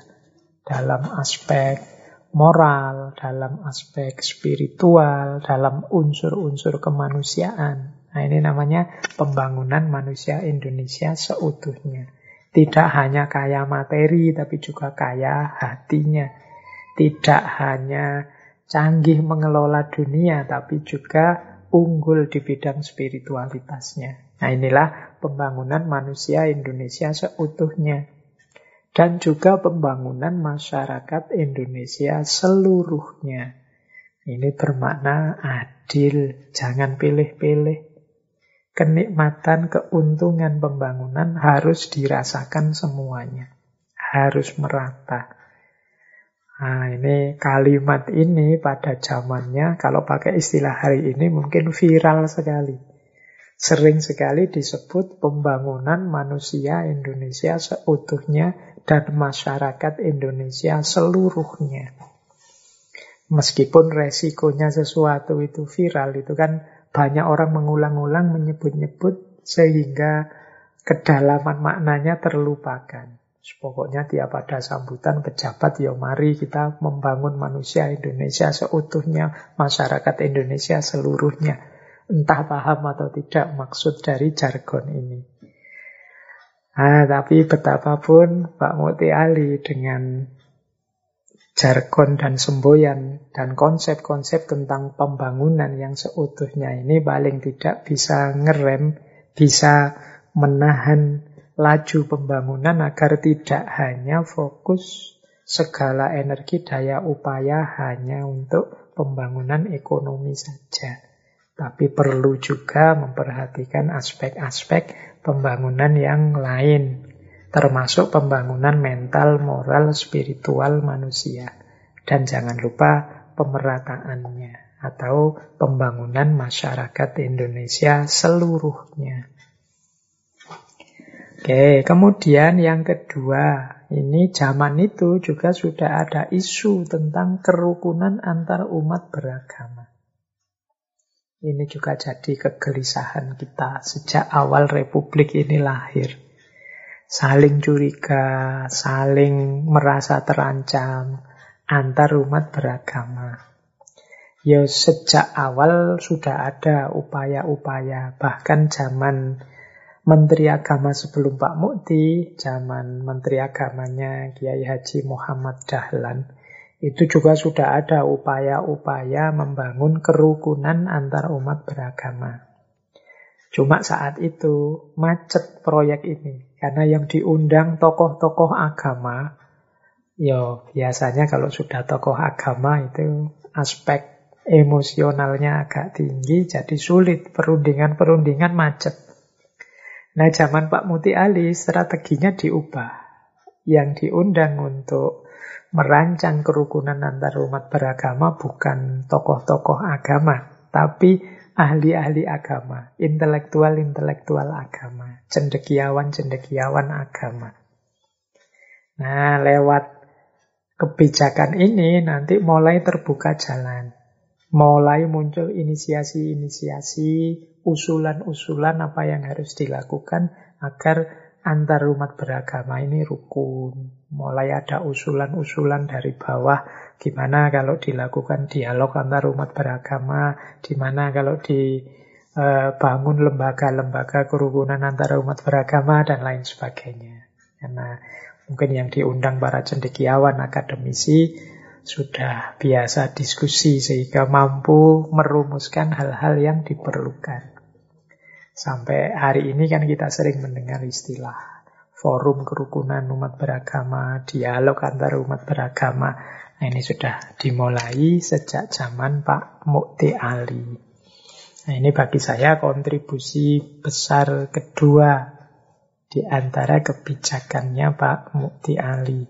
dalam aspek moral, dalam aspek spiritual, dalam unsur-unsur kemanusiaan. Nah ini namanya pembangunan manusia Indonesia seutuhnya. Tidak hanya kaya materi, tapi juga kaya hatinya. Tidak hanya canggih mengelola dunia, tapi juga unggul di bidang spiritualitasnya. Nah inilah pembangunan manusia Indonesia seutuhnya dan juga pembangunan masyarakat Indonesia seluruhnya. Ini bermakna adil, jangan pilih-pilih. Kenikmatan, keuntungan pembangunan harus dirasakan semuanya. Harus merata. Nah, ini kalimat ini pada zamannya, kalau pakai istilah hari ini mungkin viral sekali sering sekali disebut pembangunan manusia Indonesia seutuhnya dan masyarakat Indonesia seluruhnya. Meskipun resikonya sesuatu itu viral, itu kan banyak orang mengulang-ulang menyebut-nyebut sehingga kedalaman maknanya terlupakan. Pokoknya tiap ada sambutan pejabat, ya mari kita membangun manusia Indonesia seutuhnya, masyarakat Indonesia seluruhnya. Entah paham atau tidak maksud dari jargon ini. Ah, tapi betapapun Pak Muti Ali dengan jargon dan semboyan dan konsep-konsep tentang pembangunan yang seutuhnya ini paling tidak bisa ngerem, bisa menahan laju pembangunan agar tidak hanya fokus segala energi daya upaya hanya untuk pembangunan ekonomi saja. Tapi perlu juga memperhatikan aspek-aspek pembangunan yang lain, termasuk pembangunan mental, moral, spiritual manusia. Dan jangan lupa pemerataannya atau pembangunan masyarakat Indonesia seluruhnya. Oke, kemudian yang kedua, ini zaman itu juga sudah ada isu tentang kerukunan antar umat beragama. Ini juga jadi kegelisahan kita sejak awal republik ini lahir. Saling curiga, saling merasa terancam antar umat beragama. Ya sejak awal sudah ada upaya-upaya, bahkan zaman Menteri Agama sebelum Pak Mukti, zaman Menteri Agamanya Kiai Haji Muhammad Dahlan, itu juga sudah ada upaya-upaya membangun kerukunan antar umat beragama. Cuma saat itu macet proyek ini karena yang diundang tokoh-tokoh agama, ya biasanya kalau sudah tokoh agama itu aspek emosionalnya agak tinggi, jadi sulit perundingan-perundingan macet. Nah zaman Pak Muti Ali strateginya diubah. yang diundang untuk merancang kerukunan antar umat beragama bukan tokoh-tokoh agama, tapi ahli-ahli agama, intelektual-intelektual agama, cendekiawan-cendekiawan agama. Nah, lewat kebijakan ini nanti mulai terbuka jalan. Mulai muncul inisiasi-inisiasi, usulan-usulan apa yang harus dilakukan agar antar umat beragama ini rukun. Mulai ada usulan-usulan dari bawah, gimana kalau dilakukan dialog antar umat beragama, gimana kalau dibangun eh, lembaga-lembaga kerukunan antara umat beragama, dan lain sebagainya. Karena Mungkin yang diundang para cendekiawan, akademisi, sudah biasa diskusi sehingga mampu merumuskan hal-hal yang diperlukan. Sampai hari ini kan kita sering mendengar istilah forum kerukunan umat beragama, dialog antar umat beragama. Nah, ini sudah dimulai sejak zaman Pak Mukti Ali. Nah, ini bagi saya kontribusi besar kedua di antara kebijakannya Pak Mukti Ali.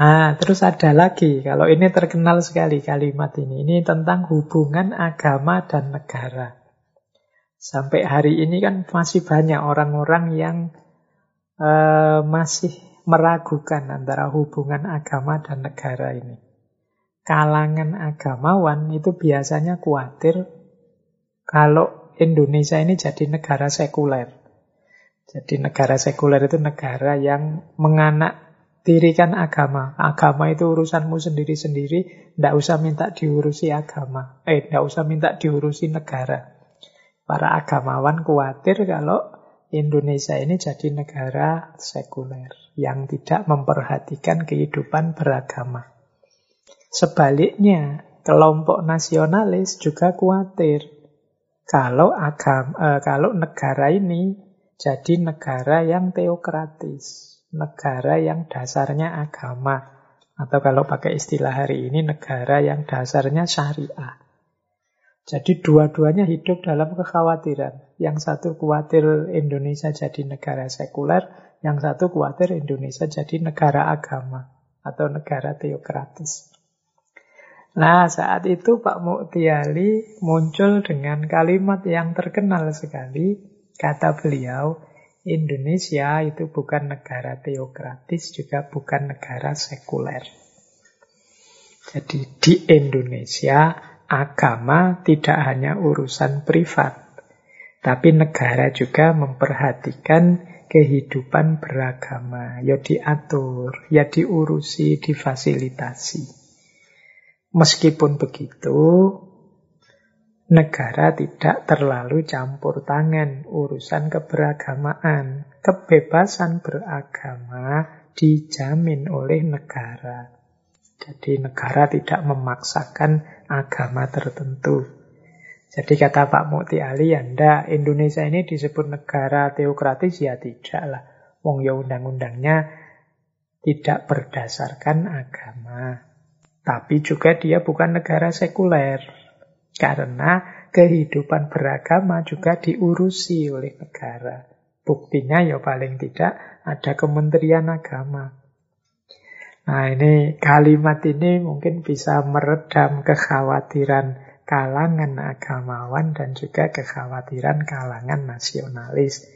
Ah, terus ada lagi, kalau ini terkenal sekali kalimat ini. Ini tentang hubungan agama dan negara. Sampai hari ini kan masih banyak orang-orang yang uh, masih meragukan antara hubungan agama dan negara ini. Kalangan agamawan itu biasanya khawatir kalau Indonesia ini jadi negara sekuler. Jadi negara sekuler itu negara yang menganak dirikan agama. Agama itu urusanmu sendiri-sendiri, tidak usah minta diurusi agama. Eh, tidak usah minta diurusi negara. Para agamawan khawatir kalau Indonesia ini jadi negara sekuler yang tidak memperhatikan kehidupan beragama. Sebaliknya, kelompok nasionalis juga khawatir kalau agama, eh, kalau negara ini jadi negara yang teokratis, negara yang dasarnya agama, atau kalau pakai istilah hari ini negara yang dasarnya syariah. Jadi dua-duanya hidup dalam kekhawatiran. Yang satu khawatir Indonesia jadi negara sekuler, yang satu khawatir Indonesia jadi negara agama atau negara teokratis. Nah, saat itu Pak Muktiali muncul dengan kalimat yang terkenal sekali, Kata beliau, Indonesia itu bukan negara teokratis, juga bukan negara sekuler. Jadi di Indonesia, agama tidak hanya urusan privat, tapi negara juga memperhatikan kehidupan beragama. Ya diatur, ya diurusi, difasilitasi. Meskipun begitu, negara tidak terlalu campur tangan urusan keberagamaan. Kebebasan beragama dijamin oleh negara. Jadi negara tidak memaksakan agama tertentu. Jadi kata Pak Mukti Ali, ya ndak, Indonesia ini disebut negara teokratis ya tidak lah. Wong ya undang-undangnya tidak berdasarkan agama. Tapi juga dia bukan negara sekuler. Karena kehidupan beragama juga diurusi oleh negara. Buktinya ya paling tidak ada Kementerian Agama. Nah ini kalimat ini mungkin bisa meredam kekhawatiran kalangan agamawan dan juga kekhawatiran kalangan nasionalis.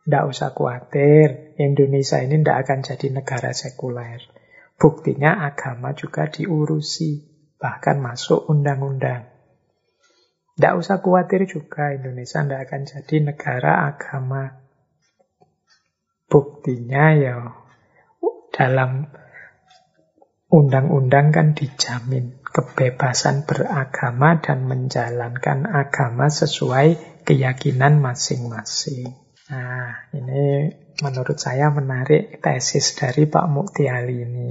Tidak usah khawatir, Indonesia ini tidak akan jadi negara sekuler. Buktinya agama juga diurusi, bahkan masuk undang-undang. Tidak usah khawatir juga Indonesia tidak akan jadi negara agama. Buktinya ya dalam undang-undang kan dijamin kebebasan beragama dan menjalankan agama sesuai keyakinan masing-masing. Nah, ini menurut saya menarik tesis dari Pak Muktiali ini.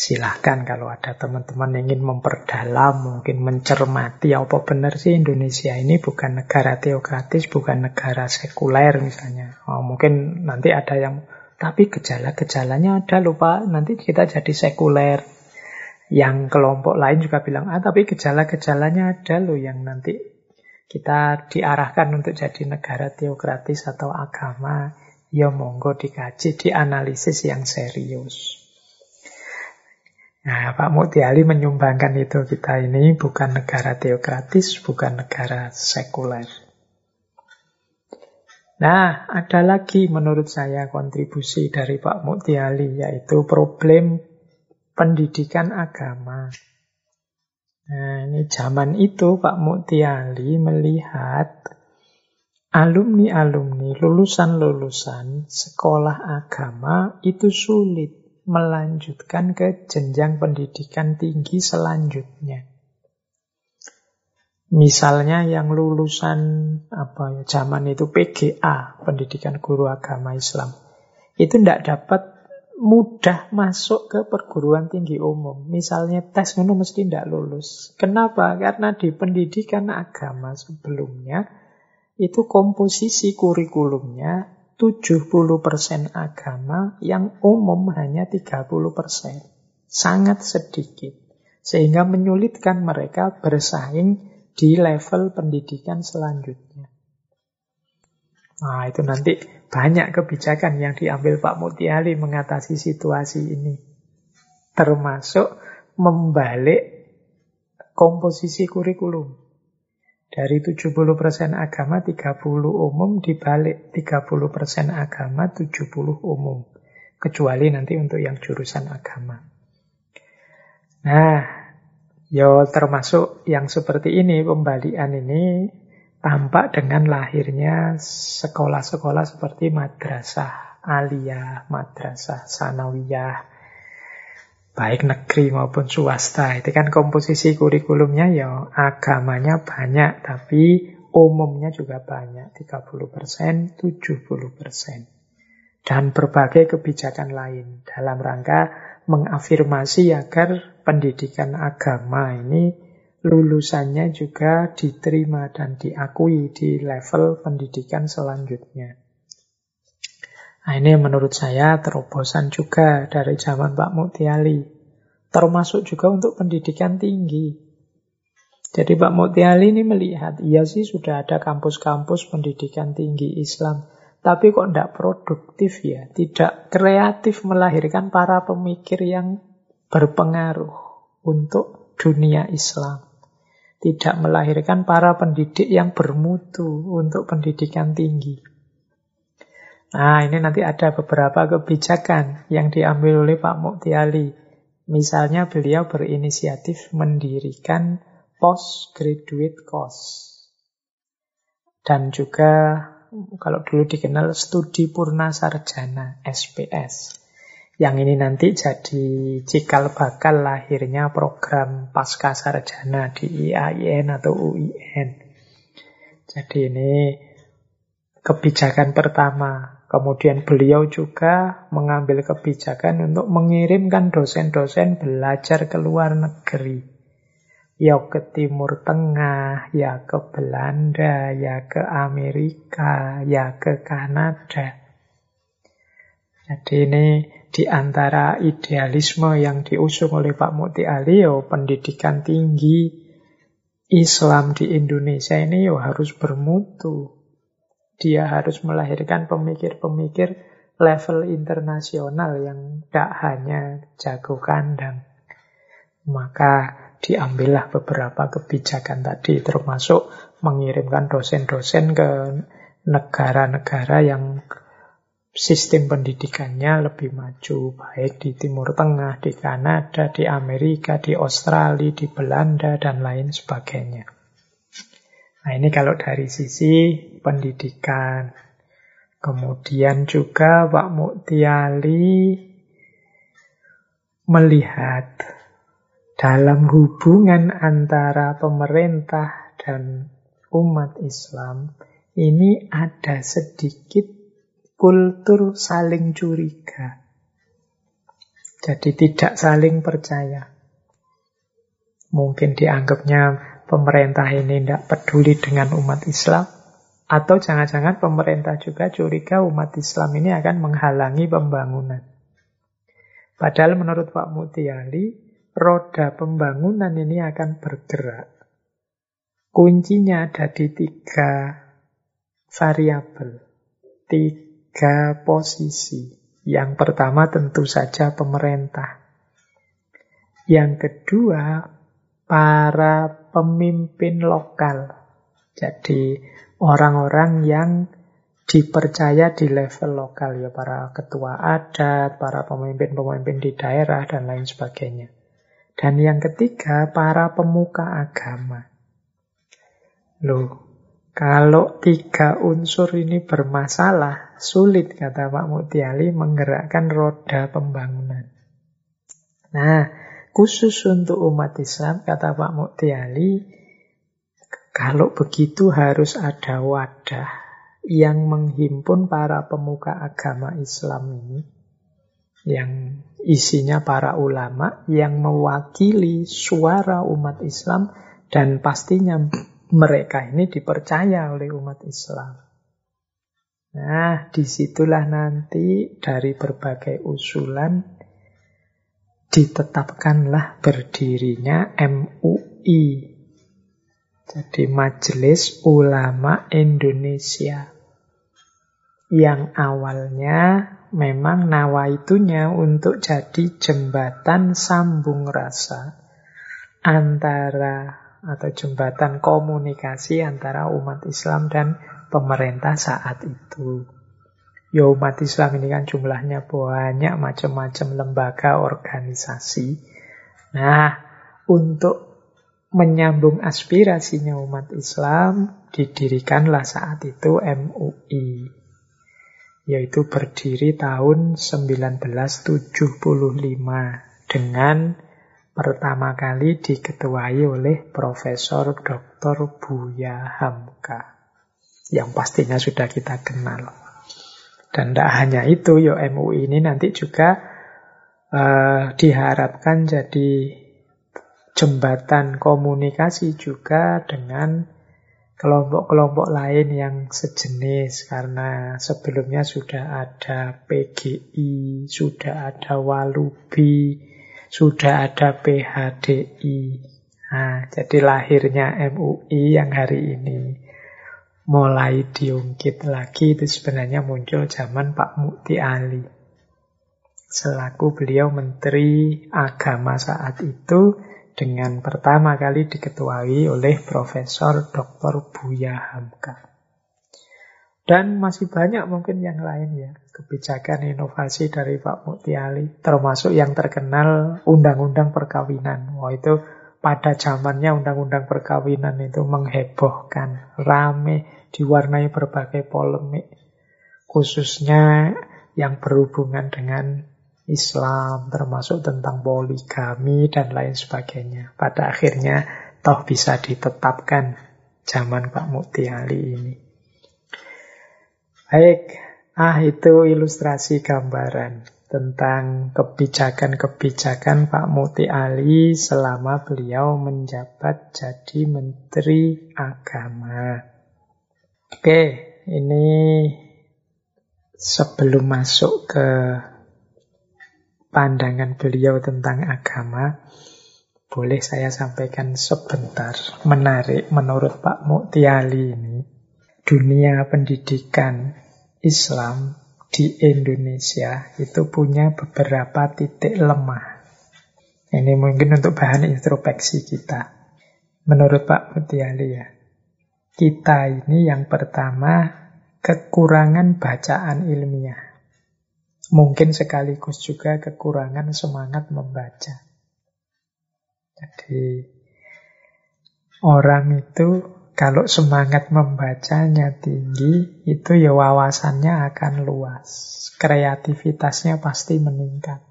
Silahkan kalau ada teman-teman ingin memperdalam, mungkin mencermati apa benar sih Indonesia ini bukan negara teokratis, bukan negara sekuler misalnya. Oh, mungkin nanti ada yang, tapi gejala-gejalanya ada lupa, nanti kita jadi sekuler. Yang kelompok lain juga bilang, ah tapi gejala-gejalanya ada loh yang nanti kita diarahkan untuk jadi negara teokratis atau agama. Ya monggo dikaji, dianalisis yang serius. Nah, Pak Mukti Ali menyumbangkan itu kita ini bukan negara teokratis, bukan negara sekuler. Nah, ada lagi menurut saya kontribusi dari Pak Mukti Ali, yaitu problem pendidikan agama. Nah, ini zaman itu Pak Mukti Ali melihat alumni-alumni, lulusan-lulusan sekolah agama itu sulit melanjutkan ke jenjang pendidikan tinggi selanjutnya. Misalnya yang lulusan apa ya zaman itu PGA, Pendidikan Guru Agama Islam. Itu tidak dapat mudah masuk ke perguruan tinggi umum. Misalnya tes itu mesti tidak lulus. Kenapa? Karena di pendidikan agama sebelumnya itu komposisi kurikulumnya 70% agama yang umum hanya 30%. Sangat sedikit. Sehingga menyulitkan mereka bersaing di level pendidikan selanjutnya. Nah, itu nanti banyak kebijakan yang diambil Pak Mutiali mengatasi situasi ini. Termasuk membalik komposisi kurikulum. Dari 70% agama, 30 umum, dibalik 30% agama, 70 umum. Kecuali nanti untuk yang jurusan agama. Nah, Ya termasuk yang seperti ini, pembalian ini tampak dengan lahirnya sekolah-sekolah seperti madrasah aliyah, madrasah sanawiyah, baik negeri maupun swasta. Itu kan komposisi kurikulumnya ya agamanya banyak, tapi umumnya juga banyak, 30%, 70%. Dan berbagai kebijakan lain dalam rangka mengafirmasi agar pendidikan agama ini lulusannya juga diterima dan diakui di level pendidikan selanjutnya. Nah, ini menurut saya terobosan juga dari zaman Pak Mutiali. Termasuk juga untuk pendidikan tinggi. Jadi Pak Mutiali ini melihat, iya sih sudah ada kampus-kampus pendidikan tinggi Islam. Tapi kok tidak produktif ya, tidak kreatif melahirkan para pemikir yang berpengaruh untuk dunia Islam. Tidak melahirkan para pendidik yang bermutu untuk pendidikan tinggi. Nah, ini nanti ada beberapa kebijakan yang diambil oleh Pak Mukti Ali. Misalnya beliau berinisiatif mendirikan postgraduate course. Dan juga kalau dulu dikenal studi purna sarjana SPS. Yang ini nanti jadi cikal bakal lahirnya program pasca sarjana di IAIN atau UIN. Jadi ini kebijakan pertama. Kemudian beliau juga mengambil kebijakan untuk mengirimkan dosen-dosen belajar ke luar negeri ya ke Timur Tengah, ya ke Belanda, ya ke Amerika, ya ke Kanada. Jadi ini di antara idealisme yang diusung oleh Pak Muti Ali, yo, pendidikan tinggi Islam di Indonesia ini yo harus bermutu. Dia harus melahirkan pemikir-pemikir level internasional yang tidak hanya jago kandang. Maka diambillah beberapa kebijakan tadi, termasuk mengirimkan dosen-dosen ke negara-negara yang sistem pendidikannya lebih maju, baik di Timur Tengah, di Kanada, di Amerika, di Australia, di Belanda, dan lain sebagainya. Nah ini kalau dari sisi pendidikan. Kemudian juga Pak Muktiali melihat dalam hubungan antara pemerintah dan umat Islam ini ada sedikit kultur saling curiga. Jadi tidak saling percaya. Mungkin dianggapnya pemerintah ini tidak peduli dengan umat Islam. Atau jangan-jangan pemerintah juga curiga umat Islam ini akan menghalangi pembangunan. Padahal menurut Pak Mutiali, roda pembangunan ini akan bergerak. Kuncinya ada di tiga variabel, tiga posisi. Yang pertama tentu saja pemerintah. Yang kedua, para pemimpin lokal. Jadi orang-orang yang dipercaya di level lokal ya para ketua adat, para pemimpin-pemimpin di daerah dan lain sebagainya. Dan yang ketiga, para pemuka agama. Loh, kalau tiga unsur ini bermasalah, sulit kata Pak Mutiali menggerakkan roda pembangunan. Nah, khusus untuk umat Islam, kata Pak Mutiali, kalau begitu harus ada wadah yang menghimpun para pemuka agama Islam ini, yang isinya para ulama yang mewakili suara umat Islam dan pastinya mereka ini dipercaya oleh umat Islam. Nah, di situlah nanti dari berbagai usulan ditetapkanlah berdirinya MUI jadi Majelis Ulama Indonesia. Yang awalnya memang nawaitunya untuk jadi jembatan sambung rasa antara atau jembatan komunikasi antara umat Islam dan pemerintah saat itu. Ya umat Islam ini kan jumlahnya banyak macam-macam lembaga organisasi. Nah, untuk menyambung aspirasinya umat Islam, didirikanlah saat itu MUI. Yaitu berdiri tahun 1975 dengan pertama kali diketuai oleh Profesor Dr. Buya Hamka. Yang pastinya sudah kita kenal. Dan tidak hanya itu, yo MUI ini nanti juga uh, diharapkan jadi jembatan komunikasi juga dengan kelompok-kelompok lain yang sejenis karena sebelumnya sudah ada PGI, sudah ada Walubi, sudah ada PHDI. Nah, jadi lahirnya MUI yang hari ini mulai diungkit lagi itu sebenarnya muncul zaman Pak Mukti Ali. Selaku beliau Menteri Agama saat itu, dengan pertama kali diketuai oleh Profesor Dr. Buya Hamka. Dan masih banyak mungkin yang lain ya, kebijakan inovasi dari Pak Mutiali, termasuk yang terkenal undang-undang perkawinan. Wah itu pada zamannya undang-undang perkawinan itu menghebohkan, rame, diwarnai berbagai polemik, khususnya yang berhubungan dengan Islam, termasuk tentang poligami dan lain sebagainya. Pada akhirnya toh bisa ditetapkan zaman Pak Mukti Ali ini. Baik, ah itu ilustrasi gambaran tentang kebijakan-kebijakan Pak Muti Ali selama beliau menjabat jadi Menteri Agama. Oke, ini sebelum masuk ke pandangan beliau tentang agama, boleh saya sampaikan sebentar. Menarik menurut Pak Muktiali ini, dunia pendidikan Islam di Indonesia itu punya beberapa titik lemah. Ini mungkin untuk bahan introspeksi kita. Menurut Pak Mutiali ya, kita ini yang pertama kekurangan bacaan ilmiah. Mungkin sekaligus juga kekurangan semangat membaca. Jadi orang itu kalau semangat membacanya tinggi, itu ya wawasannya akan luas. Kreativitasnya pasti meningkat.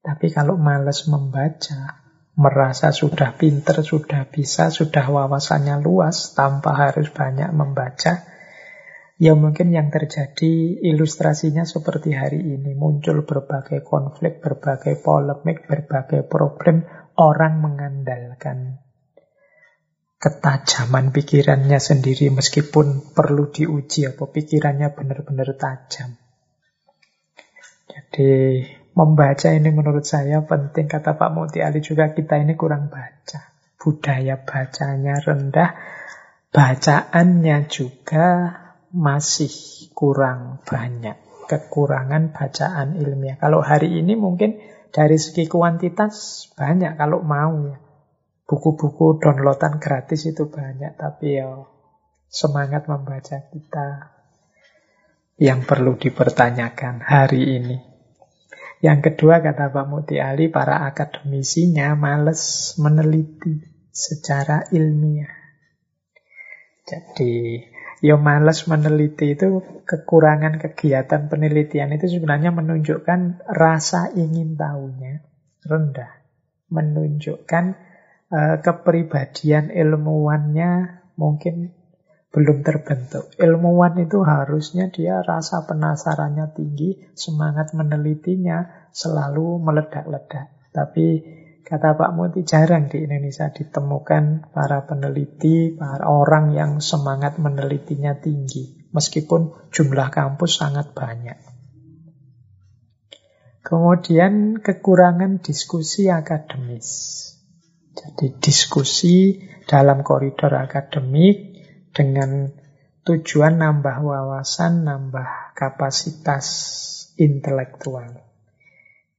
Tapi kalau males membaca, merasa sudah pinter, sudah bisa, sudah wawasannya luas, tanpa harus banyak membaca, Ya mungkin yang terjadi ilustrasinya seperti hari ini. Muncul berbagai konflik, berbagai polemik, berbagai problem. Orang mengandalkan ketajaman pikirannya sendiri meskipun perlu diuji apa pikirannya benar-benar tajam. Jadi membaca ini menurut saya penting. Kata Pak Muti Ali juga kita ini kurang baca. Budaya bacanya rendah, bacaannya juga masih kurang banyak. Kekurangan bacaan ilmiah. Kalau hari ini mungkin dari segi kuantitas banyak kalau mau ya. Buku-buku downloadan gratis itu banyak. Tapi ya semangat membaca kita yang perlu dipertanyakan hari ini. Yang kedua kata Pak Muti Ali, para akademisinya males meneliti secara ilmiah. Jadi, ya males meneliti itu kekurangan kegiatan penelitian itu sebenarnya menunjukkan rasa ingin tahunya rendah. Menunjukkan uh, kepribadian ilmuwannya mungkin belum terbentuk. Ilmuwan itu harusnya dia rasa penasarannya tinggi, semangat menelitinya selalu meledak-ledak. Tapi kata Pak Muti jarang di Indonesia ditemukan para peneliti, para orang yang semangat menelitinya tinggi. Meskipun jumlah kampus sangat banyak. Kemudian kekurangan diskusi akademis. Jadi diskusi dalam koridor akademik dengan tujuan nambah wawasan, nambah kapasitas intelektual.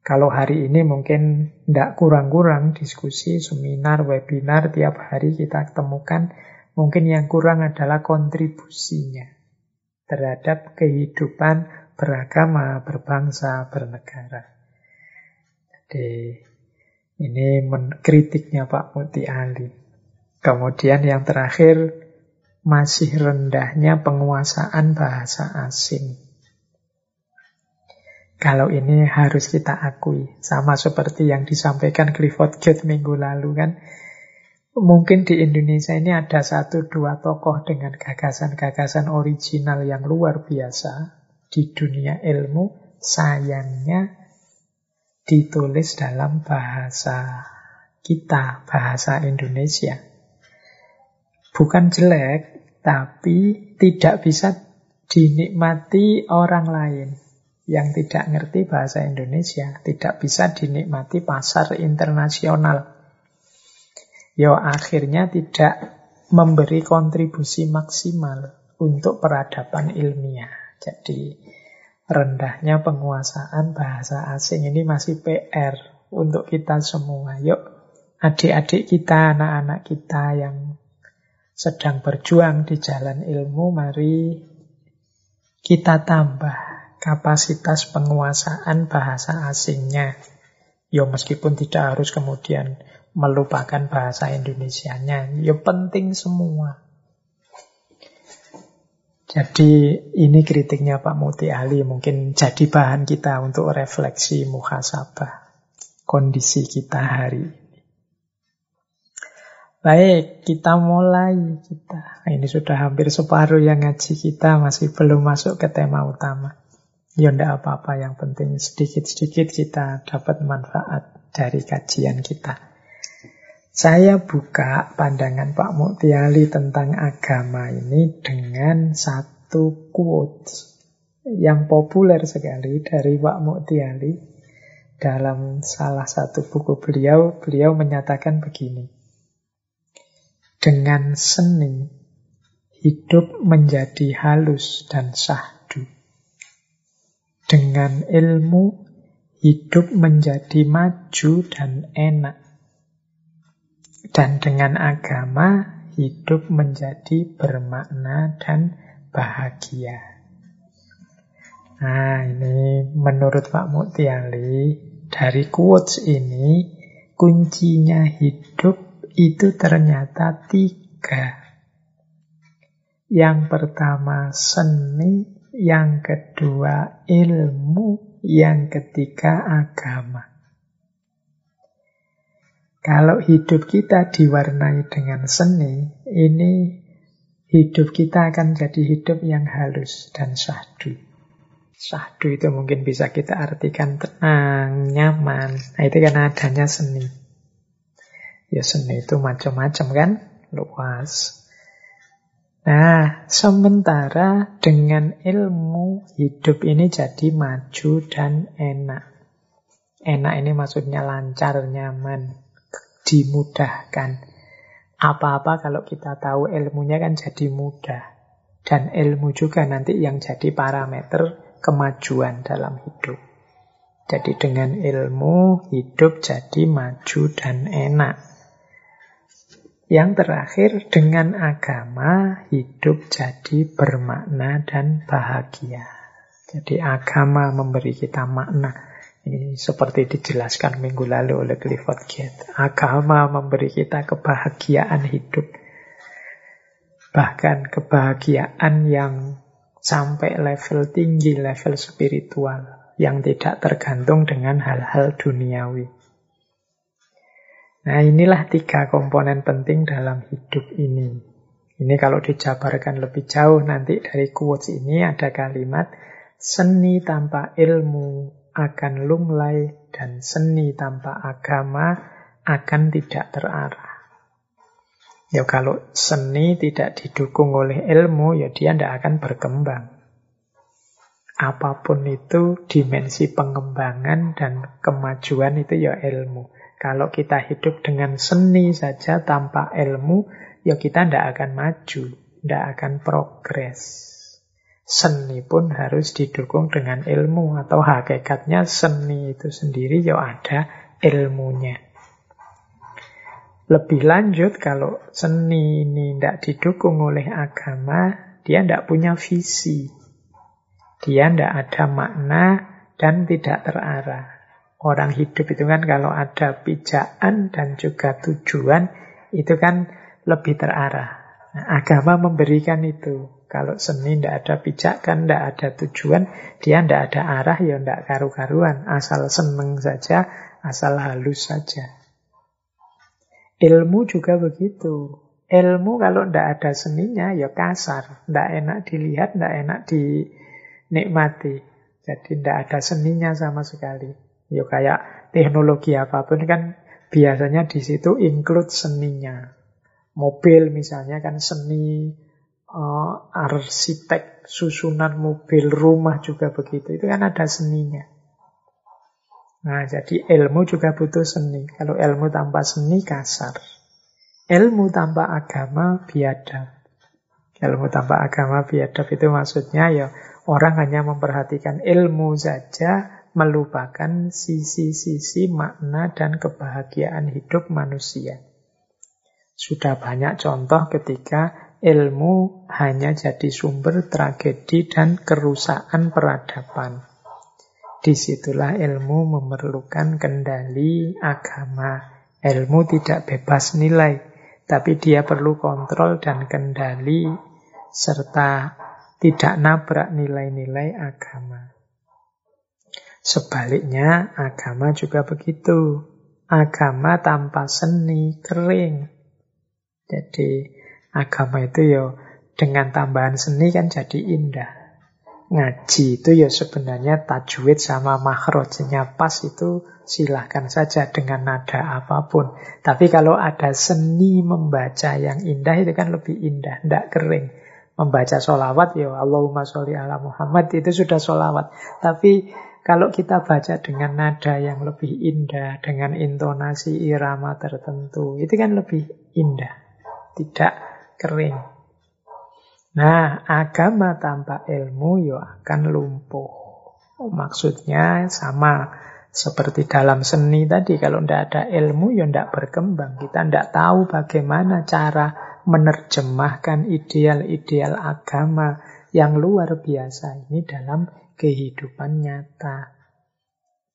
Kalau hari ini mungkin tidak kurang-kurang diskusi, seminar, webinar tiap hari kita temukan, mungkin yang kurang adalah kontribusinya terhadap kehidupan beragama, berbangsa, bernegara. Jadi ini kritiknya Pak Muti Ali. Kemudian yang terakhir masih rendahnya penguasaan bahasa asing. Kalau ini harus kita akui, sama seperti yang disampaikan Clifford Geertz minggu lalu kan, mungkin di Indonesia ini ada satu dua tokoh dengan gagasan-gagasan original yang luar biasa di dunia ilmu, sayangnya ditulis dalam bahasa kita, bahasa Indonesia. Bukan jelek, tapi tidak bisa dinikmati orang lain yang tidak ngerti bahasa Indonesia, tidak bisa dinikmati pasar internasional. Yo akhirnya tidak memberi kontribusi maksimal untuk peradaban ilmiah. Jadi rendahnya penguasaan bahasa asing ini masih PR untuk kita semua. Yuk adik-adik kita, anak-anak kita yang sedang berjuang di jalan ilmu, mari kita tambah kapasitas penguasaan bahasa asingnya. Ya meskipun tidak harus kemudian melupakan bahasa Indonesianya, ya penting semua. Jadi ini kritiknya Pak Muti Ali mungkin jadi bahan kita untuk refleksi muhasabah kondisi kita hari Baik, kita mulai kita. Ini sudah hampir separuh yang ngaji kita masih belum masuk ke tema utama. Ya ndak apa-apa, yang penting sedikit-sedikit kita dapat manfaat dari kajian kita. Saya buka pandangan Pak Muktiali tentang agama ini dengan satu quote yang populer sekali dari Pak Muktiali dalam salah satu buku beliau, beliau menyatakan begini. Dengan seni, hidup menjadi halus dan sahdu. Dengan ilmu, hidup menjadi maju dan enak. Dan dengan agama, hidup menjadi bermakna dan bahagia. Nah, ini menurut Pak Mutiali, dari quotes ini, kuncinya hidup itu ternyata tiga. Yang pertama seni, yang kedua ilmu, yang ketiga agama. Kalau hidup kita diwarnai dengan seni, ini hidup kita akan jadi hidup yang halus dan sahdu. Sahdu itu mungkin bisa kita artikan tenang, nyaman. Nah, itu karena adanya seni. Ya seni itu macam-macam kan, luas. Nah, sementara dengan ilmu hidup ini jadi maju dan enak. Enak ini maksudnya lancar, nyaman, dimudahkan. Apa-apa kalau kita tahu ilmunya kan jadi mudah. dan ilmu juga nanti yang jadi parameter kemajuan dalam hidup. Jadi dengan ilmu hidup jadi maju dan enak. Yang terakhir dengan agama hidup jadi bermakna dan bahagia. Jadi agama memberi kita makna. Ini seperti dijelaskan minggu lalu oleh Clifford Gate. Agama memberi kita kebahagiaan hidup. Bahkan kebahagiaan yang sampai level tinggi, level spiritual. Yang tidak tergantung dengan hal-hal duniawi. Nah inilah tiga komponen penting dalam hidup ini. Ini kalau dijabarkan lebih jauh nanti dari quotes ini ada kalimat seni tanpa ilmu akan lunglai dan seni tanpa agama akan tidak terarah. Ya kalau seni tidak didukung oleh ilmu, ya dia tidak akan berkembang. Apa pun itu dimensi pengembangan dan kemajuan itu ya ilmu. Kalau kita hidup dengan seni saja tanpa ilmu, ya kita tidak akan maju, tidak akan progres. Seni pun harus didukung dengan ilmu atau hakikatnya seni itu sendiri ya ada ilmunya. Lebih lanjut kalau seni ini tidak didukung oleh agama, dia tidak punya visi. Dia tidak ada makna dan tidak terarah. Orang hidup itu kan kalau ada pijakan dan juga tujuan, itu kan lebih terarah. Nah, agama memberikan itu. Kalau seni tidak ada pijakan, tidak ada tujuan, dia tidak ada arah, ya tidak karu-karuan. Asal seneng saja, asal halus saja. Ilmu juga begitu. Ilmu kalau tidak ada seninya, ya kasar. Tidak enak dilihat, tidak enak dinikmati. Jadi tidak ada seninya sama sekali. Ya kayak teknologi apa pun kan biasanya di situ include seninya. Mobil misalnya kan seni, uh, arsitek susunan mobil rumah juga begitu. Itu kan ada seninya. Nah, jadi ilmu juga butuh seni. Kalau ilmu tanpa seni kasar. Ilmu tanpa agama biadab. Ilmu tanpa agama biadab itu maksudnya ya orang hanya memperhatikan ilmu saja melupakan sisi-sisi makna dan kebahagiaan hidup manusia. Sudah banyak contoh ketika ilmu hanya jadi sumber tragedi dan kerusakan peradaban. Di situlah ilmu memerlukan kendali agama. Ilmu tidak bebas nilai, tapi dia perlu kontrol dan kendali serta tidak nabrak nilai-nilai agama. Sebaliknya, agama juga begitu. Agama tanpa seni kering. Jadi, Agama itu ya dengan tambahan seni kan jadi indah. Ngaji itu ya sebenarnya tajwid sama makhrajnya pas itu silahkan saja dengan nada apa pun. Tapi kalau ada seni membaca yang indah itu kan lebih indah, tidak kering. Membaca solawat ya Allahumma sholli ala Muhammad itu sudah solawat. Tapi kalau kita baca dengan nada yang lebih indah, dengan intonasi irama tertentu, itu kan lebih indah. Tidak kering. Nah, agama tanpa ilmu ya akan lumpuh. Maksudnya sama seperti dalam seni tadi, kalau tidak ada ilmu ya tidak berkembang. Kita tidak tahu bagaimana cara menerjemahkan ideal-ideal agama yang luar biasa ini dalam kehidupan nyata.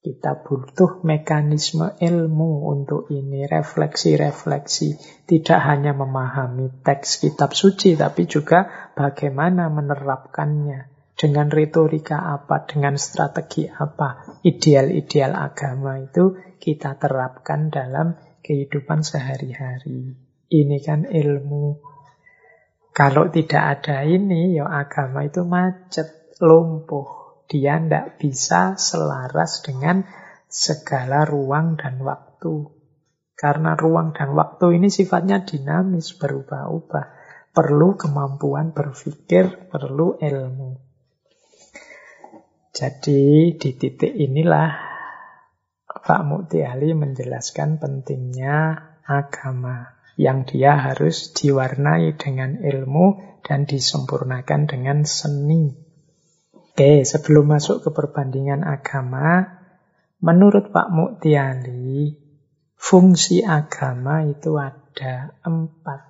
Kita butuh mekanisme ilmu untuk ini, refleksi-refleksi. Tidak hanya memahami teks kitab suci, tapi juga bagaimana menerapkannya. Dengan retorika apa, dengan strategi apa, ideal-ideal agama itu kita terapkan dalam kehidupan sehari-hari. Ini kan ilmu. Kalau tidak ada ini, ya agama itu macet, lumpuh dia tidak bisa selaras dengan segala ruang dan waktu. Karena ruang dan waktu ini sifatnya dinamis, berubah-ubah. Perlu kemampuan berpikir, perlu ilmu. Jadi di titik inilah Pak Mukti Ali menjelaskan pentingnya agama. yang dia harus diwarnai dengan ilmu dan disempurnakan dengan seni. Oke, sebelum masuk ke perbandingan agama, menurut Pak Muktiali, fungsi agama itu ada empat.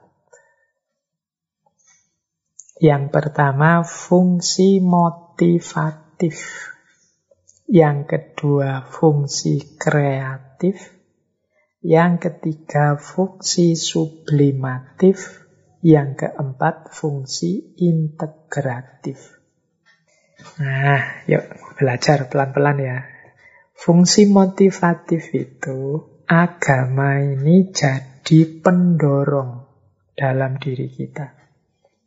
Yang pertama, fungsi motivatif. Yang kedua, fungsi kreatif. Yang ketiga, fungsi sublimatif. Yang keempat, fungsi integratif. Nah, yuk belajar pelan-pelan ya. Fungsi motivatif itu, agama ini jadi pendorong dalam diri kita.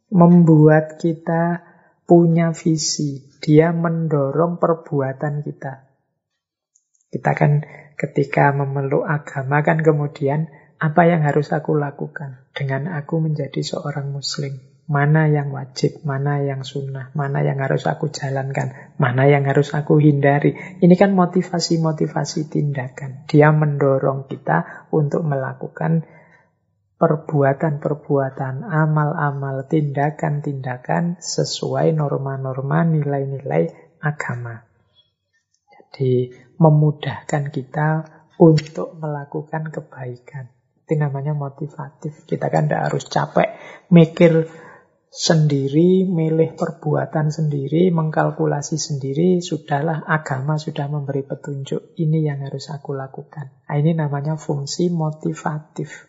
Membuat kita punya visi, dia mendorong perbuatan kita. Kita kan ketika memeluk agama kan kemudian apa yang harus aku lakukan dengan aku menjadi seorang muslim. Mana yang wajib, mana yang sunnah, mana yang harus aku jalankan, mana yang harus aku hindari. Ini kan motivasi-motivasi tindakan. Dia mendorong kita untuk melakukan perbuatan-perbuatan, amal-amal, tindakan-tindakan sesuai norma-norma, nilai-nilai agama. Jadi memudahkan kita untuk melakukan kebaikan. Itu namanya motivatif. Kita kan tidak harus capek mikir sendiri, milih perbuatan sendiri, mengkalkulasi sendiri, sudahlah agama sudah memberi petunjuk. Ini yang harus aku lakukan. Nah, ini namanya fungsi motivatif.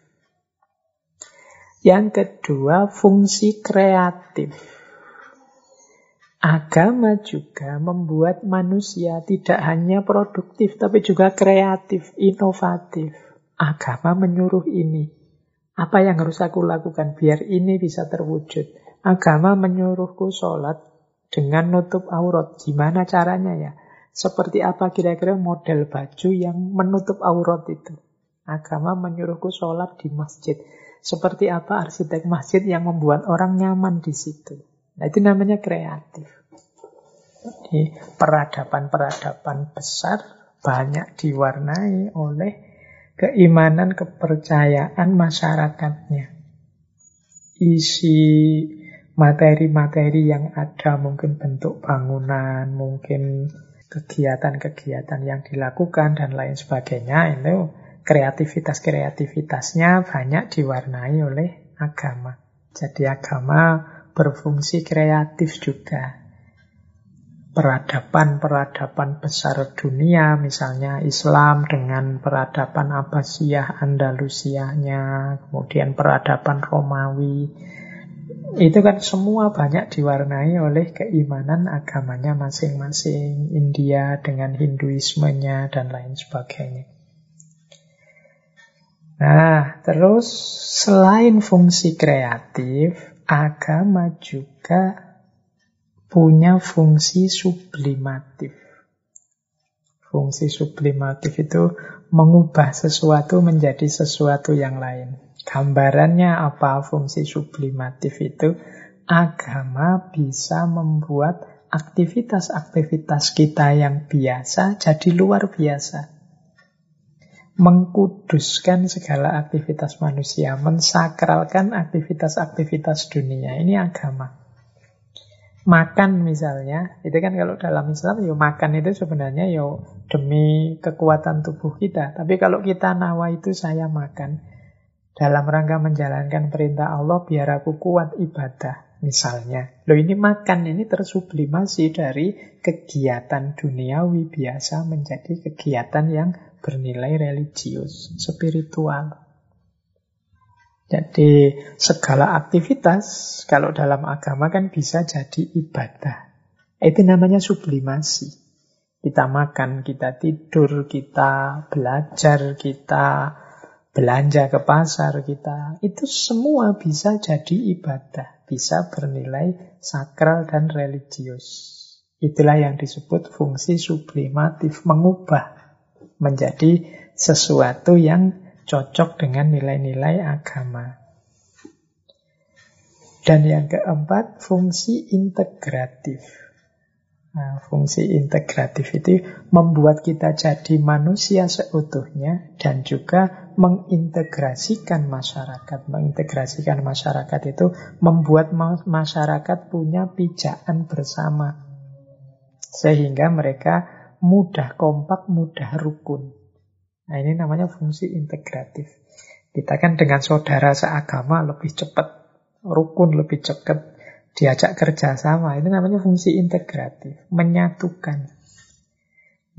Yang kedua, fungsi kreatif. Agama juga membuat manusia tidak hanya produktif, tapi juga kreatif, inovatif. Agama menyuruh ini. Apa yang harus aku lakukan biar ini bisa terwujud? Agama menyuruhku sholat dengan nutup aurat. Gimana caranya ya? Seperti apa kira-kira model baju yang menutup aurat itu? Agama menyuruhku sholat di masjid. Seperti apa arsitek masjid yang membuat orang nyaman di situ. Nah, itu namanya kreatif. Jadi, peradaban-peradaban besar banyak diwarnai oleh keimanan, kepercayaan masyarakatnya. Isi materi-materi yang ada, mungkin bentuk bangunan, mungkin kegiatan-kegiatan yang dilakukan, dan lain sebagainya, itu kreativitas-kreativitasnya banyak diwarnai oleh agama. Jadi agama berfungsi kreatif juga. Peradaban-peradaban besar dunia, misalnya Islam dengan peradaban Abbasiyah Andalusianya, kemudian peradaban Romawi, itu kan semua banyak diwarnai oleh keimanan agamanya masing-masing. India dengan Hinduismenya dan lain sebagainya. Nah, terus selain fungsi kreatif, agama juga punya fungsi sublimatif. Fungsi sublimatif itu mengubah sesuatu menjadi sesuatu yang lain. Gambarannya apa fungsi sublimatif itu? Agama bisa membuat aktivitas-aktivitas kita yang biasa jadi luar biasa mengkuduskan segala aktivitas manusia, mensakralkan aktivitas-aktivitas dunia. Ini agama. Makan misalnya, itu kan kalau dalam Islam ya makan itu sebenarnya ya demi kekuatan tubuh kita. Tapi kalau kita nawa itu saya makan dalam rangka menjalankan perintah Allah biar aku kuat ibadah misalnya. Loh ini makan ini tersublimasi dari kegiatan duniawi biasa menjadi kegiatan yang bernilai religius, spiritual. Jadi segala aktivitas kalau dalam agama kan bisa jadi ibadah. Itu namanya sublimasi. Kita makan, kita tidur, kita belajar, kita belanja ke pasar kita. Itu semua bisa jadi ibadah, bisa bernilai sakral dan religius. Itulah yang disebut fungsi sublimatif, mengubah menjadi sesuatu yang cocok dengan nilai-nilai agama. Dan yang keempat, fungsi integratif. Nah, fungsi integratif itu membuat kita jadi manusia seutuhnya dan juga mengintegrasikan masyarakat. Mengintegrasikan masyarakat itu membuat masyarakat punya pijakan bersama. Sehingga mereka mudah kompak, mudah rukun. Nah ini namanya fungsi integratif. Kita kan dengan saudara seagama lebih cepat, rukun lebih cepat, diajak kerja sama. Itu namanya fungsi integratif, menyatukan.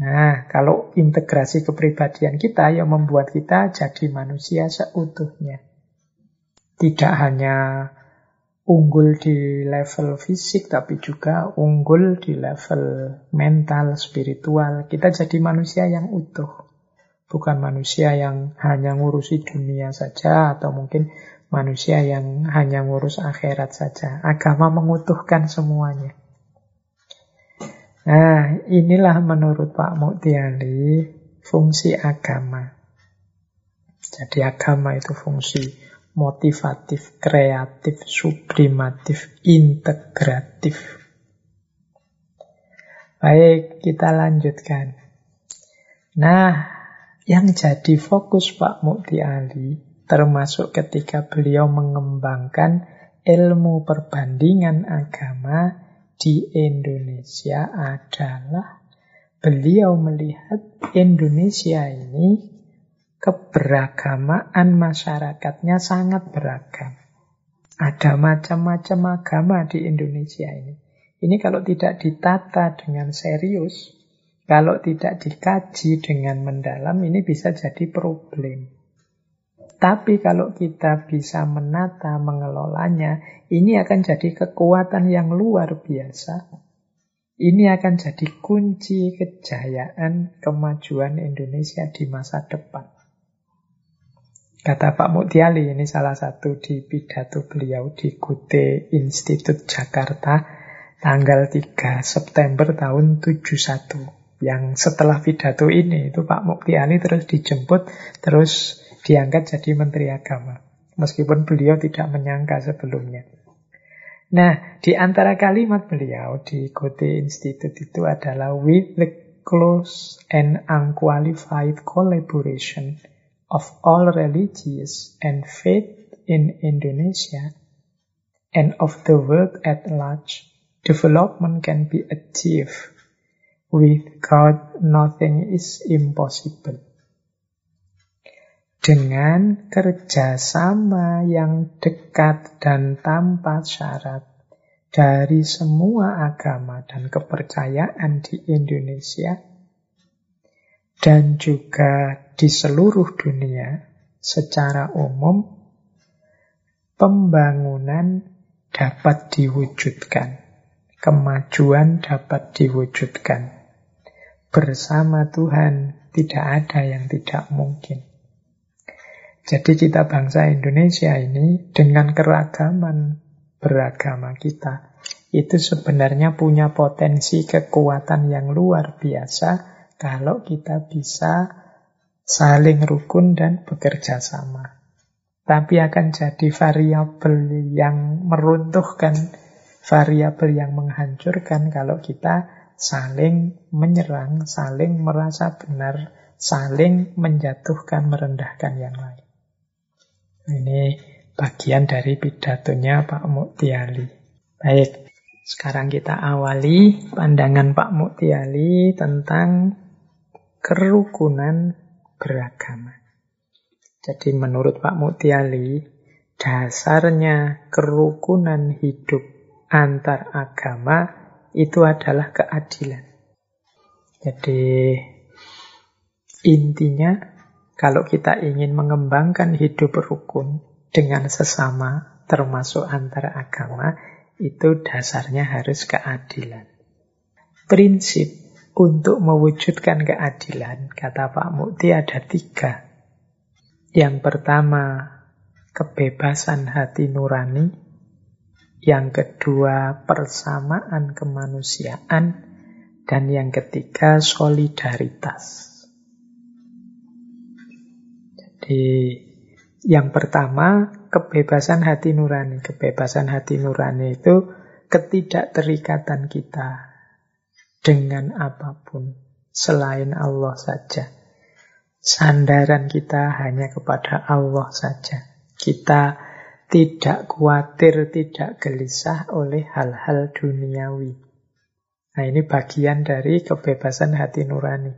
Nah, kalau integrasi kepribadian kita yang membuat kita jadi manusia seutuhnya. Tidak hanya unggul di level fisik, tapi juga unggul di level mental, spiritual. Kita jadi manusia yang utuh. Bukan manusia yang hanya ngurusi dunia saja, atau mungkin manusia yang hanya ngurus akhirat saja. Agama mengutuhkan semuanya. Nah, inilah menurut Pak Muktiali fungsi agama. Jadi agama itu fungsi motivatif, kreatif, sublimatif, integratif. Baik, kita lanjutkan. Nah, yang jadi fokus Pak Mukti Ali termasuk ketika beliau mengembangkan ilmu perbandingan agama di Indonesia adalah beliau melihat Indonesia ini keberagamaan masyarakatnya sangat beragam. Ada macam-macam agama di Indonesia ini. Ini kalau tidak ditata dengan serius, kalau tidak dikaji dengan mendalam, ini bisa jadi problem. Tapi kalau kita bisa menata, mengelolanya, ini akan jadi kekuatan yang luar biasa. Ini akan jadi kunci kejayaan kemajuan Indonesia di masa depan. Kata Pak Mutiali, ini salah satu di pidato beliau di Kute Institut Jakarta, tanggal 3 September tahun 71. Yang setelah pidato ini, itu Pak Muktiali terus dijemput, terus diangkat jadi Menteri Agama. Meskipun beliau tidak menyangka sebelumnya. Nah, di antara kalimat beliau di Goethe Institute itu adalah with the close and unqualified collaboration of all religious and faith in Indonesia and of the world at large, development can be achieved. With God, nothing is impossible dengan kerjasama yang dekat dan tanpa syarat dari semua agama dan kepercayaan di Indonesia dan juga di seluruh dunia secara umum pembangunan dapat diwujudkan, kemajuan dapat diwujudkan. Bersama Tuhan tidak ada yang tidak mungkin. Jadi kita bangsa Indonesia ini dengan keragaman beragama kita itu sebenarnya punya potensi kekuatan yang luar biasa kalau kita bisa saling rukun dan bekerja sama. Tapi akan jadi variabel yang meruntuhkan, variabel yang menghancurkan kalau kita saling menyerang, saling merasa benar, saling menjatuhkan, merendahkan yang lain. Ini bagian dari pidatonya Pak Muktiali. Baik, sekarang kita awali pandangan Pak Muktiali tentang kerukunan beragama. Jadi menurut Pak Muktiali, dasarnya kerukunan hidup antar agama itu adalah keadilan. Jadi intinya kalau kita ingin mengembangkan hidup rukun dengan sesama, termasuk antara agama, itu dasarnya harus keadilan. Prinsip untuk mewujudkan keadilan, kata Pak Mukti ada tiga. Yang pertama, kebebasan hati nurani. Yang kedua, persamaan kemanusiaan. Dan yang ketiga, solidaritas. Jadi yang pertama kebebasan hati nurani. Kebebasan hati nurani itu ketidakterikatan kita dengan apa pun selain Allah saja. Sandaran kita hanya kepada Allah saja. Kita tidak khawatir, tidak gelisah oleh hal-hal duniawi. Nah ini bagian dari kebebasan hati nurani.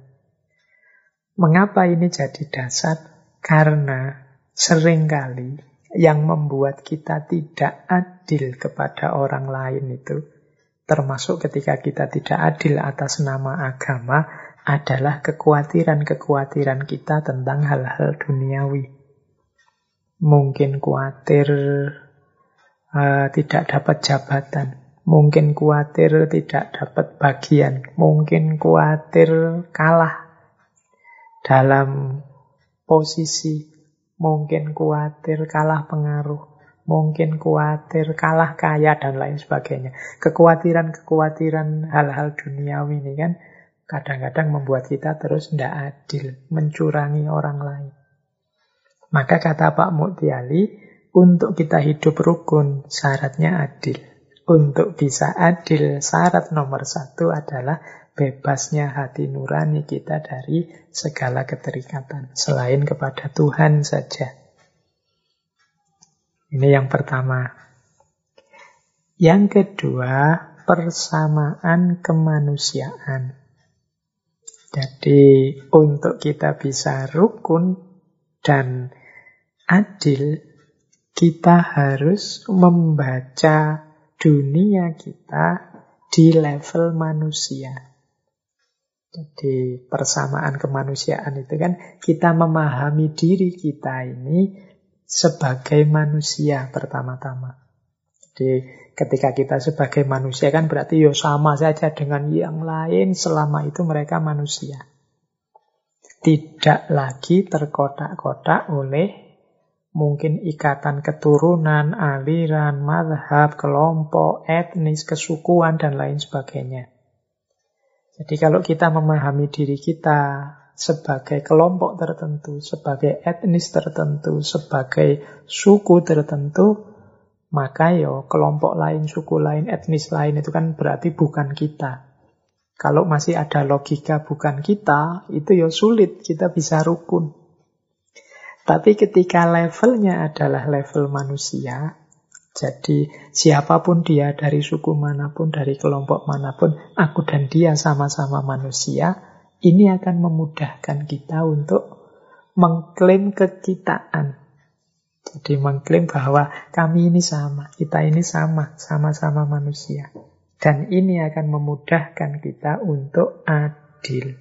Mengapa ini jadi dasar? Karena sering kali yang membuat kita tidak adil kepada orang lain itu, termasuk ketika kita tidak adil atas nama agama, adalah kekhawatiran-kekhawatiran kita tentang hal-hal duniawi. Mungkin khawatir uh, tidak dapat jabatan, mungkin khawatir tidak dapat bagian, mungkin khawatir kalah dalam posisi, mungkin khawatir kalah pengaruh, mungkin khawatir kalah kaya dan lain sebagainya. Kekhawatiran-kekhawatiran hal-hal duniawi ini kan kadang-kadang membuat kita terus tidak adil, mencurangi orang lain. Maka kata Pak Muktiali, untuk kita hidup rukun, syaratnya adil. Untuk bisa adil, syarat nomor satu adalah bebasnya hati nurani kita dari segala keterikatan, selain kepada Tuhan saja. Ini yang pertama. Yang kedua, persamaan kemanusiaan. Jadi untuk kita bisa rukun dan adil, kita harus membaca dunia kita di level manusia. Jadi persamaan kemanusiaan itu kan kita memahami diri kita ini sebagai manusia pertama-tama. Jadi ketika kita sebagai manusia kan berarti yo ya sama saja dengan yang lain selama itu mereka manusia. Tidak lagi terkotak-kotak oleh mungkin ikatan keturunan, aliran, madhab, kelompok, etnis, kesukuan, dan lain sebagainya. Jadi kalau kita memahami diri kita sebagai kelompok tertentu, sebagai etnis tertentu, sebagai suku tertentu, maka yo kelompok lain, suku lain, etnis lain itu kan berarti bukan kita. Kalau masih ada logika bukan kita, itu yo sulit kita bisa rukun. Tapi ketika levelnya adalah level manusia, jadi siapa pun dia dari suku mana pun, dari kelompok mana pun, aku dan dia sama-sama manusia, ini akan memudahkan kita untuk mengklaim kekitaan. Jadi mengklaim bahwa kami ini sama, kita ini sama, sama-sama manusia. Dan ini akan memudahkan kita untuk adil.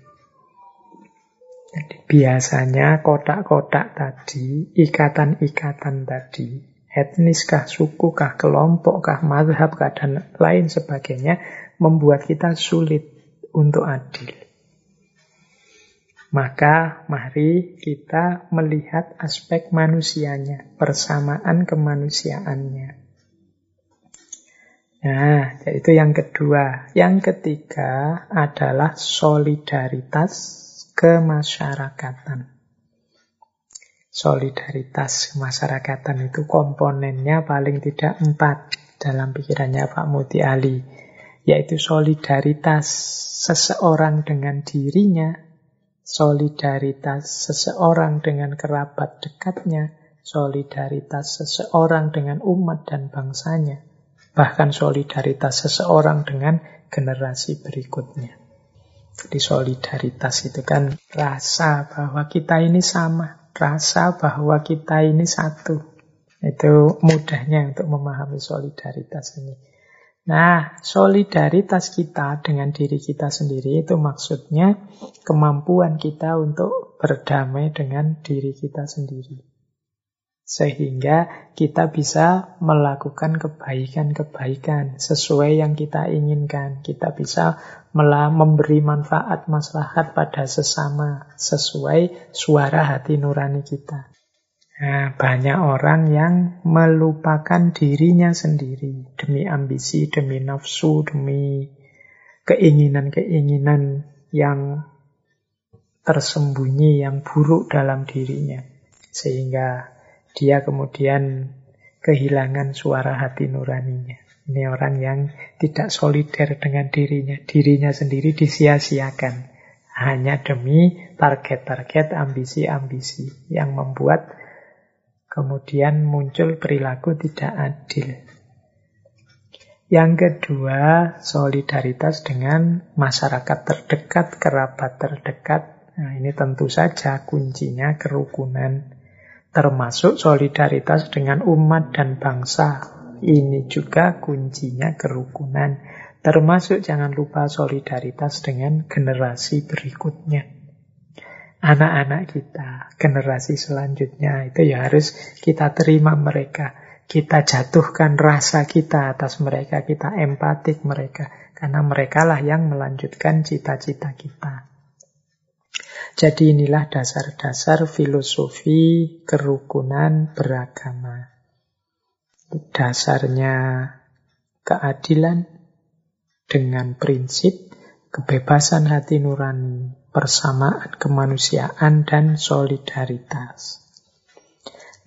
Jadi biasanya kotak-kotak tadi, ikatan-ikatan tadi, etniskah, sukukah, kelompokkah, madhabkah, dan lain sebagainya, membuat kita sulit untuk adil. Maka mari kita melihat aspek manusianya, persamaan kemanusiaannya. Nah, itu yang kedua. Yang ketiga adalah solidaritas kemasyarakatan. Solidaritas kemasyarakatan itu komponennya paling tidak empat dalam pikirannya Pak Muti Ali, yaitu solidaritas seseorang dengan dirinya, solidaritas seseorang dengan kerabat dekatnya, solidaritas seseorang dengan umat dan bangsanya, bahkan solidaritas seseorang dengan generasi berikutnya. Jadi solidaritas itu kan rasa bahwa kita ini sama, rasa bahwa kita ini satu. Itu mudahnya untuk memahami solidaritas ini. Nah, solidaritas kita dengan diri kita sendiri itu maksudnya kemampuan kita untuk berdamai dengan diri kita sendiri. Sehingga kita bisa melakukan kebaikan-kebaikan sesuai yang kita inginkan. Kita bisa memberi manfaat maslahat pada sesama sesuai suara hati nurani kita. Nah, banyak orang yang melupakan dirinya sendiri demi ambisi, demi nafsu, demi keinginan-keinginan yang tersembunyi, yang buruk dalam dirinya. Sehingga dia kemudian kehilangan suara hati nuraninya. Ini orang yang tidak solider dengan dirinya. Dirinya sendiri disia-siakan. Hanya demi target-target ambisi-ambisi yang membuat kemudian muncul perilaku tidak adil. Yang kedua, solidaritas dengan masyarakat terdekat, kerabat terdekat. Nah, ini tentu saja kuncinya kerukunan, termasuk solidaritas dengan umat dan bangsa ini juga kuncinya kerukunan. Termasuk jangan lupa solidaritas dengan generasi berikutnya. Anak-anak kita, generasi selanjutnya itu ya harus kita terima mereka. Kita jatuhkan rasa kita atas mereka, kita empatik mereka. Karena mereka lah yang melanjutkan cita-cita kita. Jadi inilah dasar-dasar filosofi kerukunan beragama dasarnya keadilan dengan prinsip kebebasan hati nurani, persamaan kemanusiaan, dan solidaritas.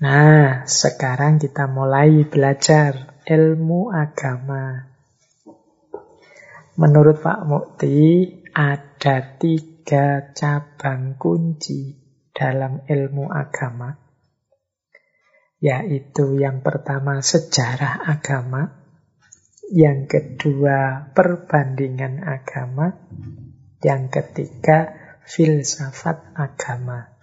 Nah, sekarang kita mulai belajar ilmu agama. Menurut Pak Mukti, ada tiga cabang kunci dalam ilmu agama yaitu yang pertama sejarah agama, yang kedua perbandingan agama, yang ketiga filsafat agama.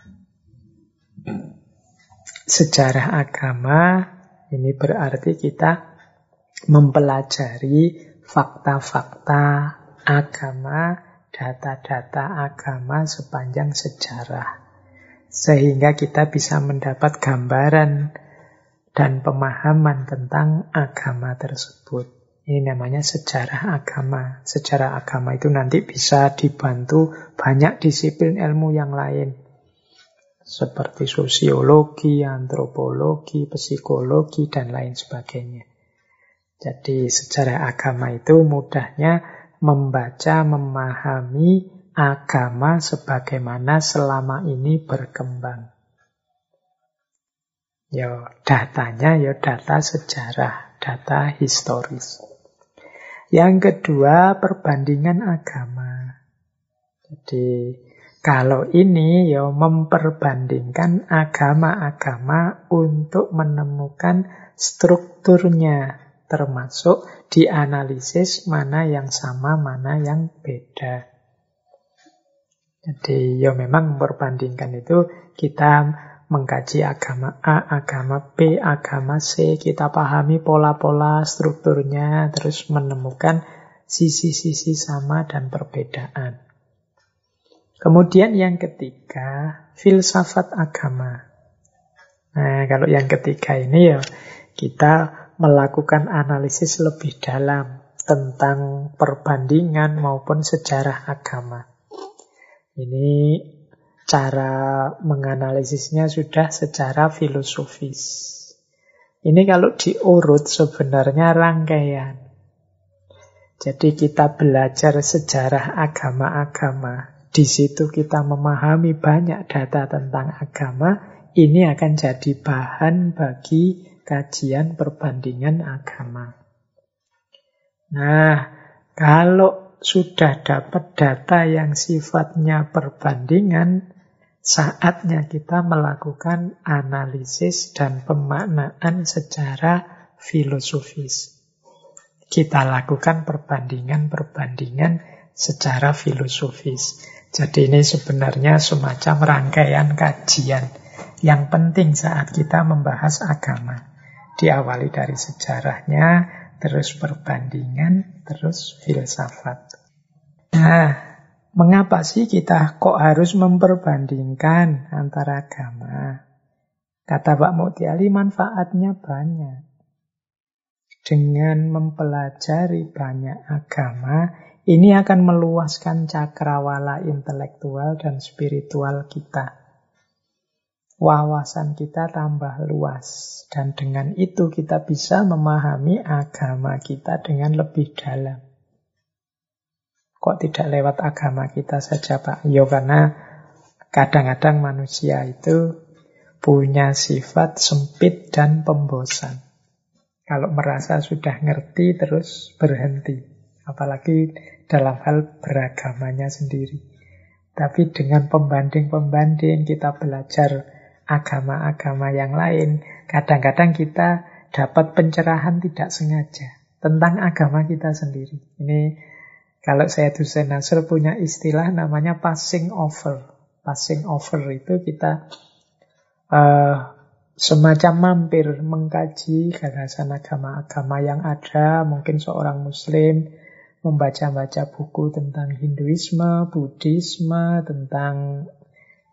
Sejarah agama ini berarti kita mempelajari fakta-fakta agama, data-data agama sepanjang sejarah. Sehingga kita bisa mendapat gambaran dan pemahaman tentang agama tersebut. Ini namanya sejarah agama. Sejarah agama itu nanti bisa dibantu banyak disiplin ilmu yang lain. Seperti sosiologi, antropologi, psikologi, dan lain sebagainya. Jadi sejarah agama itu mudahnya membaca, memahami agama sebagaimana selama ini berkembang. Ya datanya ya data sejarah, data historis. Yang kedua perbandingan agama. Jadi kalau ini ya memperbandingkan agama-agama untuk menemukan strukturnya termasuk dianalisis mana yang sama, mana yang beda. Jadi ya memang memperbandingkan itu kita mengkaji agama A, agama B, agama C, kita pahami pola-pola strukturnya, terus menemukan sisi-sisi sama dan perbedaan. Kemudian yang ketiga, filsafat agama. Nah, kalau yang ketiga ini ya kita melakukan analisis lebih dalam tentang perbandingan maupun sejarah agama. Ini cara menganalisisnya sudah secara filosofis. Ini kalau diurut sebenarnya rangkaian. Jadi kita belajar sejarah agama-agama. Di situ kita memahami banyak data tentang agama. Ini akan jadi bahan bagi kajian perbandingan agama. Nah, kalau sudah dapat data yang sifatnya perbandingan, saatnya kita melakukan analisis dan pemaknaan secara filosofis. Kita lakukan perbandingan-perbandingan secara filosofis. Jadi ini sebenarnya semacam rangkaian kajian yang penting saat kita membahas agama. Diawali dari sejarahnya, terus perbandingan, terus filsafat. Nah, Mengapa sih kita kok harus memperbandingkan antara agama? Kata Pak Mukti Ali, manfaatnya banyak. Dengan mempelajari banyak agama, ini akan meluaskan cakrawala intelektual dan spiritual kita. Wawasan kita tambah luas, dan dengan itu kita bisa memahami agama kita dengan lebih dalam. Kok tidak lewat agama kita saja Pak? Ya karena kadang-kadang manusia itu punya sifat sempit dan pembosan. Kalau merasa sudah ngerti terus berhenti. Apalagi dalam hal beragamanya sendiri. Tapi dengan pembanding-pembanding kita belajar agama-agama yang lain, kadang-kadang kita dapat pencerahan tidak sengaja tentang agama kita sendiri. Ini kalau saya Hussein Nasr punya istilah namanya passing over. Passing over itu kita uh, semacam mampir mengkaji gagasan agama-agama yang ada. Mungkin seorang muslim membaca-baca buku tentang Hinduisme, Buddhisme, tentang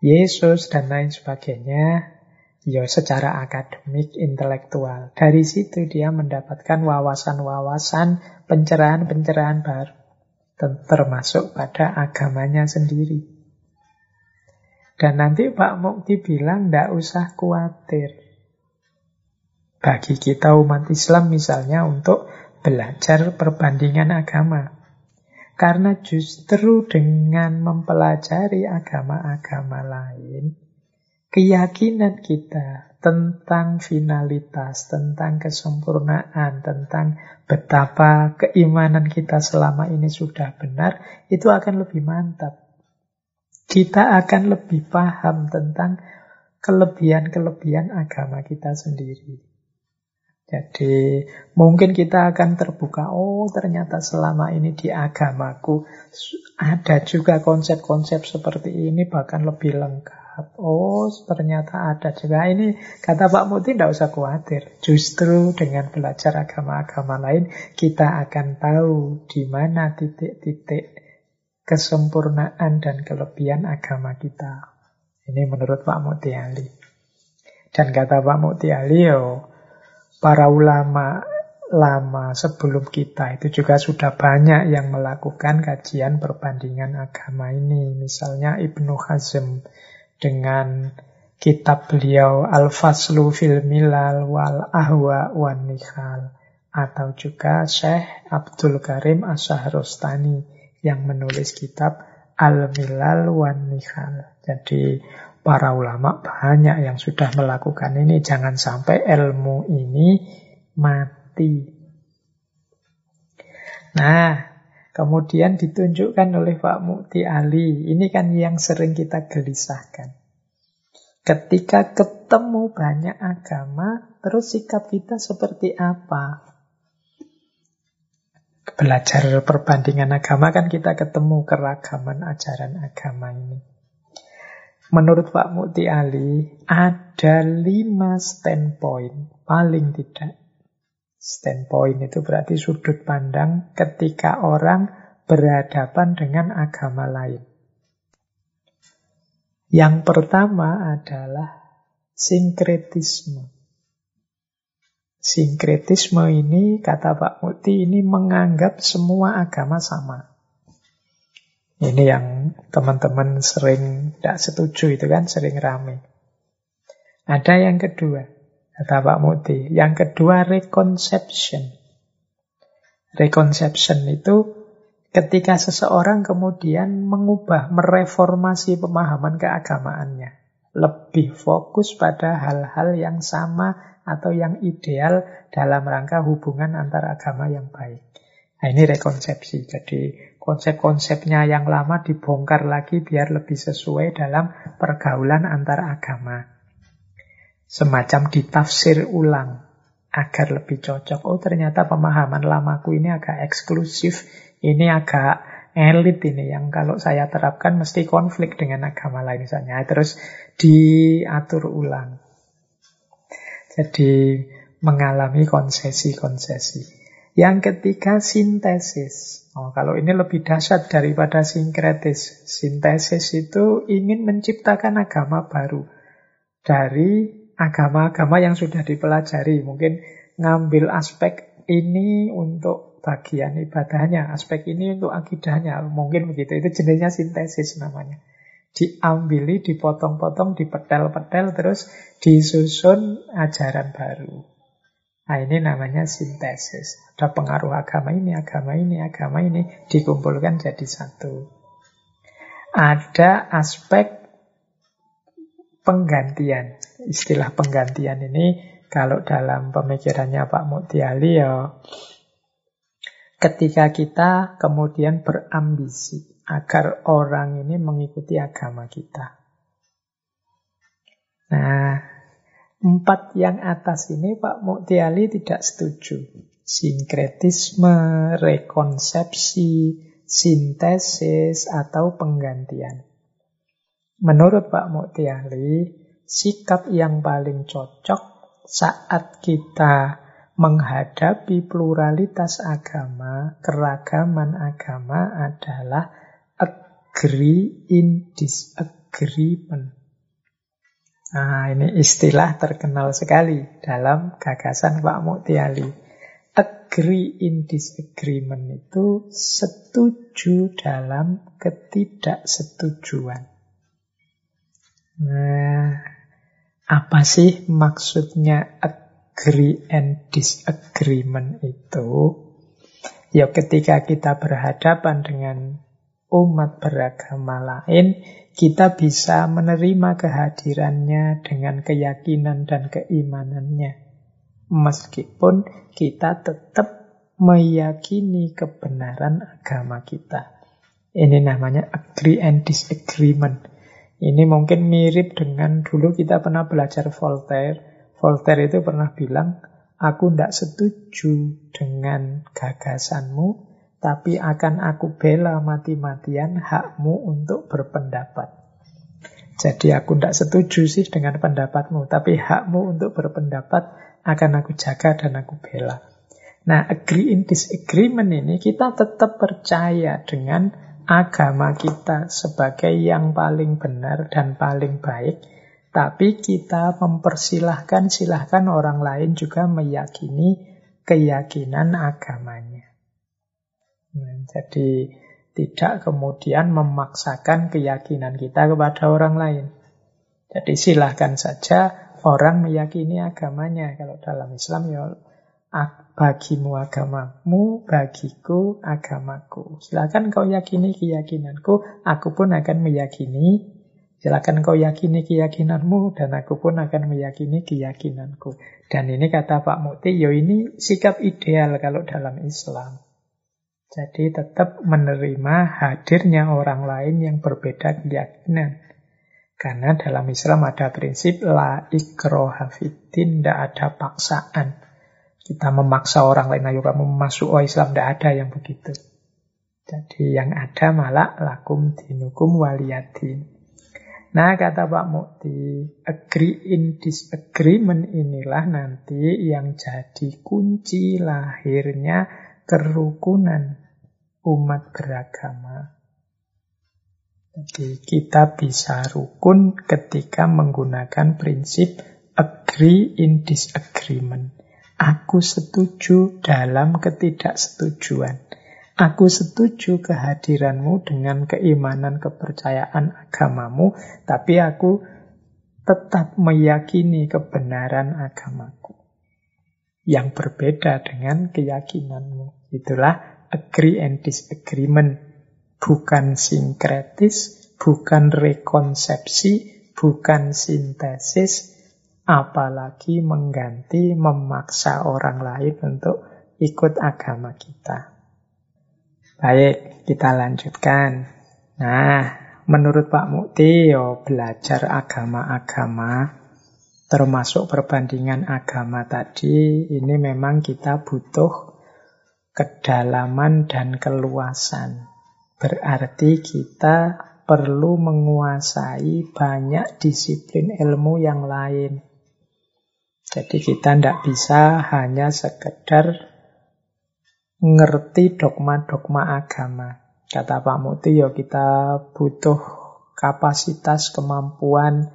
Yesus, dan lain sebagainya. Ya, secara akademik, intelektual. Dari situ dia mendapatkan wawasan-wawasan, pencerahan-pencerahan baru. Termasuk pada agamanya sendiri. Dan nanti Pak Mukti bilang, tidak usah khawatir. Bagi kita umat Islam misalnya untuk belajar perbandingan agama. Karena justru dengan mempelajari agama-agama lain, keyakinan kita tentang finalitas, tentang kesempurnaan, tentang betapa keimanan kita selama ini sudah benar, itu akan lebih mantap. Kita akan lebih paham tentang kelebihan-kelebihan agama kita sendiri. Jadi mungkin kita akan terbuka, oh ternyata selama ini di agamaku ada juga konsep-konsep seperti ini bahkan lebih lengkap. Oh ternyata ada juga ini kata Pak Muti tidak usah khawatir. Justru dengan belajar agama-agama lain kita akan tahu di mana titik-titik kesempurnaan dan kelebihan agama kita. Ini menurut Pak Muti Ali. Dan kata Pak Muti Ali, para ulama lama sebelum kita itu juga sudah banyak yang melakukan kajian perbandingan agama ini. Misalnya Ibnu Hazm dengan kitab beliau Al-Faslu fil Milal wal Ahwa wan Nihal atau juga Syekh Abdul Karim Asyahrostani yang menulis kitab Al-Milal wan Nihal. Jadi para ulama banyak yang sudah melakukan ini. Jangan sampai ilmu ini mati. Nah, kemudian ditunjukkan oleh Pak Mukti Ali. Ini kan yang sering kita gelisahkan. Ketika ketemu banyak agama, terus sikap kita seperti apa? Belajar perbandingan agama kan kita ketemu keragaman ajaran agama ini. Menurut Pak Mukti Ali, ada lima standpoint, paling tidak. Standpoint itu berarti sudut pandang ketika orang berhadapan dengan agama lain. Yang pertama adalah sinkretisme. Sinkretisme ini, kata Pak Mukti, ini menganggap semua agama sama. Ini yang teman-teman sering tidak setuju itu kan, sering rame. Ada yang kedua, kata Pak Muti. Yang kedua, reconception. Reconception itu ketika seseorang kemudian mengubah, mereformasi pemahaman keagamaannya. Lebih fokus pada hal-hal yang sama atau yang ideal dalam rangka hubungan antar agama yang baik. Nah ini rekonsepsi. Jadi konsep-konsepnya yang lama dibongkar lagi biar lebih sesuai dalam pergaulan antar agama. Semacam ditafsir ulang agar lebih cocok. Oh ternyata pemahaman lamaku ini agak eksklusif, ini agak elit ini yang kalau saya terapkan mesti konflik dengan agama lain misalnya. Terus diatur ulang. Jadi mengalami konsesi-konsesi. Yang ketiga sintesis. Oh, kalau ini lebih dahsyat daripada sinkretis. Sintesis itu ingin menciptakan agama baru dari agama-agama yang sudah dipelajari. Mungkin ngambil aspek ini untuk bagian ibadahnya, aspek ini untuk akidahnya. Mungkin begitu. Itu jenisnya sintesis namanya. Diambili, dipotong-potong, dipetel-petel, terus disusun ajaran baru. Nah ini namanya sintesis. Ada pengaruh agama ini, agama ini, agama ini dikumpulkan jadi satu. Ada aspek penggantian. Istilah penggantian ini Kalau dalam pemikirannya Pak Mutiali ya ketika kita kemudian berambisi agar orang ini mengikuti agama kita. Nah, empat yang atas ini Pak Mutiali tidak setuju. Sinkretisme, rekonsepsi, sintesis, atau penggantian. Menurut Pak Mutiali, sikap yang paling cocok saat kita menghadapi pluralitas agama, keragaman agama adalah agree in disagreement. Nah, ini istilah terkenal sekali dalam gagasan Pak Muktiali. Agree in disagreement itu setuju dalam ketidaksetujuan. Nah, apa sih maksudnya agree and disagreement itu? Ya ketika kita berhadapan dengan umat beragama lain, kita bisa menerima kehadirannya dengan keyakinan dan keimanannya. Meskipun kita tetap meyakini kebenaran agama kita. Ini namanya agree and disagreement. Ini mungkin mirip dengan dulu kita pernah belajar Voltaire. Voltaire itu pernah bilang, aku tidak setuju dengan gagasanmu, tapi akan aku bela mati-matian hakmu untuk berpendapat. Jadi aku tidak setuju sih dengan pendapatmu, tapi hakmu untuk berpendapat akan aku jaga dan aku bela. Nah, agree in disagreement ini kita tetap percaya dengan agama kita sebagai yang paling benar dan paling baik, tapi kita mempersilahkan silahkan orang lain juga meyakini keyakinan agamanya. Jadi tidak kemudian memaksakan keyakinan kita kepada orang lain. Jadi silahkan saja orang meyakini agamanya. Kalau dalam Islam ya bagimu agamamu, bagiku agamaku. Silakan kau yakini keyakinanku, aku pun akan meyakini. Silakan kau yakini keyakinanmu, dan aku pun akan meyakini keyakinanku. Dan ini kata Pak Mukti, yo ini sikap ideal kalau dalam Islam. Jadi tetap menerima hadirnya orang lain yang berbeda keyakinan. Karena dalam Islam ada prinsip la ikroha fiddin, tidak ada paksaan. Kita memaksa orang lain, ayo kamu masuk oh Islam, tidak ada yang begitu. Jadi yang ada malah lakum dinukum waliyadin. Nah kata Pak Mukti, agree in disagreement inilah nanti yang jadi kunci lahirnya kerukunan umat beragama. Jadi kita bisa rukun ketika menggunakan prinsip agree in disagreement. Aku setuju dalam ketidaksetujuan. Aku setuju kehadiranmu dengan keimanan kepercayaan agamamu, tapi aku tetap meyakini kebenaran agamaku. Yang berbeda dengan keyakinanmu. Itulah agree and disagreement. Bukan sinkretis, bukan rekonsepsi, bukan sintesis, apalagi mengganti, memaksa orang lain untuk ikut agama kita. Baik, kita lanjutkan. Nah, menurut Pak Mukti, yo belajar agama-agama, termasuk perbandingan agama tadi, ini memang kita butuh kedalaman dan keluasan. Berarti kita perlu menguasai banyak disiplin ilmu yang lain. Jadi kita tidak bisa hanya sekedar ngerti dogma-dogma agama. Kata Pak Muti, ya kita butuh kapasitas, kemampuan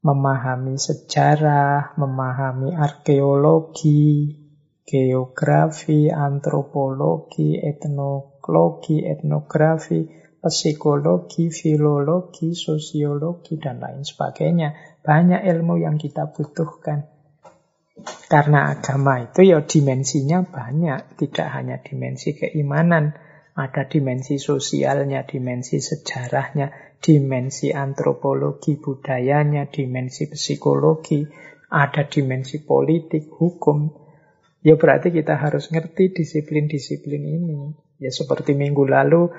memahami sejarah, memahami arkeologi, geografi, antropologi, etnologi, etnografi, psikologi, filologi, sosiologi, dan lain sebagainya. Banyak ilmu yang kita butuhkan. Karena agama itu ya dimensinya banyak, tidak hanya dimensi keimanan, ada dimensi sosialnya, dimensi sejarahnya, dimensi antropologi budayanya, dimensi psikologi, ada dimensi politik, hukum, ya berarti kita harus ngerti disiplin-disiplin ini. Ya seperti minggu lalu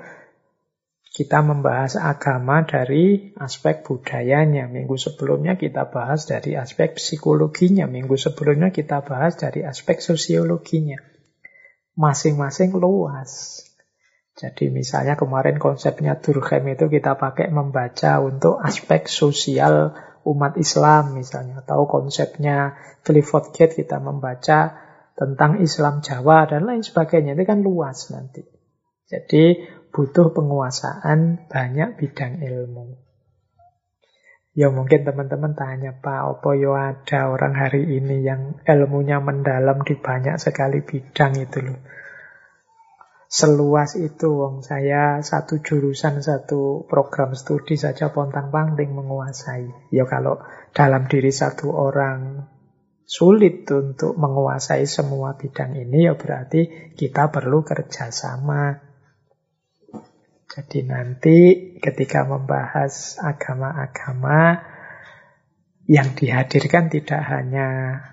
kita membahas agama dari aspek budayanya. Minggu sebelumnya kita bahas dari aspek psikologinya. Minggu sebelumnya kita bahas dari aspek sosiologinya. Masing-masing luas. Jadi misalnya kemarin konsepnya Durkheim itu kita pakai membaca untuk aspek sosial umat Islam misalnya. Atau konsepnya Clifford Gate kita membaca tentang Islam Jawa dan lain sebagainya. Itu kan luas nanti. Jadi butuh penguasaan banyak bidang ilmu. Ya mungkin teman-teman tanya, Pak, apa yo ada orang hari ini yang ilmunya mendalam di banyak sekali bidang itu loh seluas itu wong saya satu jurusan satu program studi saja pontang panting menguasai ya kalau dalam diri satu orang sulit untuk menguasai semua bidang ini ya berarti kita perlu kerjasama jadi nanti ketika membahas agama-agama yang dihadirkan tidak hanya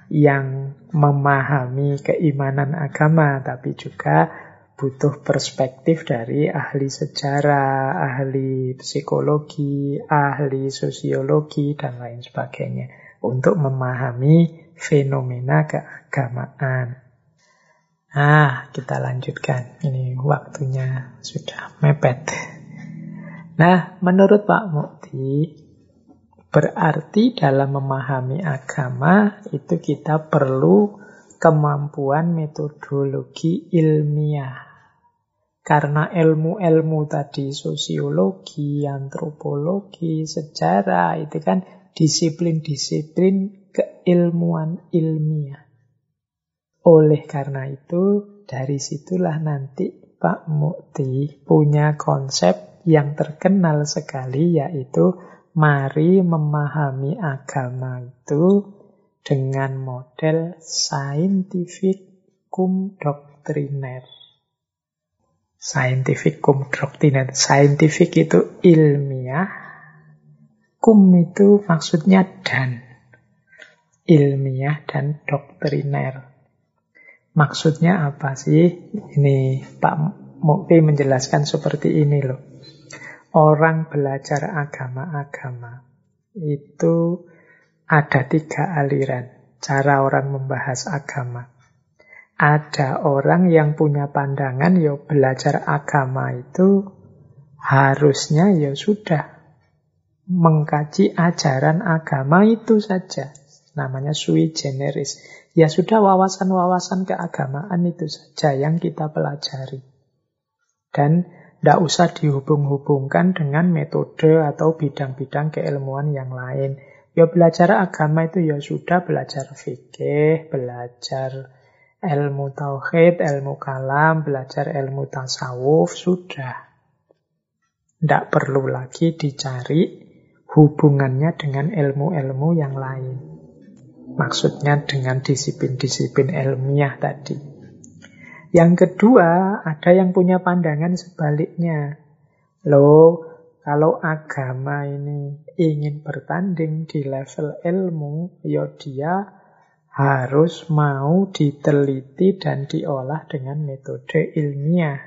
yang memahami keimanan agama tapi juga butuh perspektif dari ahli sejarah, ahli psikologi, ahli sosiologi, dan lain sebagainya. Untuk memahami fenomena keagamaan. Ah, kita lanjutkan. Ini waktunya sudah mepet. Nah, menurut Pak Mukti, berarti dalam memahami agama itu kita perlu kemampuan metodologi ilmiah. Karena ilmu-ilmu tadi, sosiologi, antropologi, sejarah, itu kan disiplin-disiplin keilmuan ilmiah. Oleh karena itu, dari situlah nanti Pak Mukti punya konsep yang terkenal sekali, yaitu mari memahami agama itu dengan model scientific cum doctriner. Scientific cum doctriner. Scientific itu ilmiah, cum itu maksudnya dan. Ilmiah dan doktriner. Maksudnya apa sih? Ini Pak Mukti menjelaskan seperti ini loh. Orang belajar agama-agama itu ada tiga aliran cara orang membahas agama. Ada orang yang punya pandangan, ya belajar agama itu harusnya ya sudah mengkaji ajaran agama itu saja. Namanya sui generis. Ya sudah wawasan-wawasan keagamaan itu saja yang kita pelajari. Dan tidak usah dihubung-hubungkan dengan metode atau bidang-bidang keilmuan yang lain. Ya belajar agama itu ya sudah belajar fikih, belajar ilmu tauhid, ilmu kalam, belajar ilmu tasawuf, sudah. Tidak perlu lagi dicari hubungannya dengan ilmu-ilmu yang lain. Maksudnya dengan disiplin-disiplin ilmiah tadi. Yang kedua, ada yang punya pandangan sebaliknya. Loh, kalau agama ini ingin bertanding di level ilmu, ya dia harus mau diteliti dan diolah dengan metode ilmiah.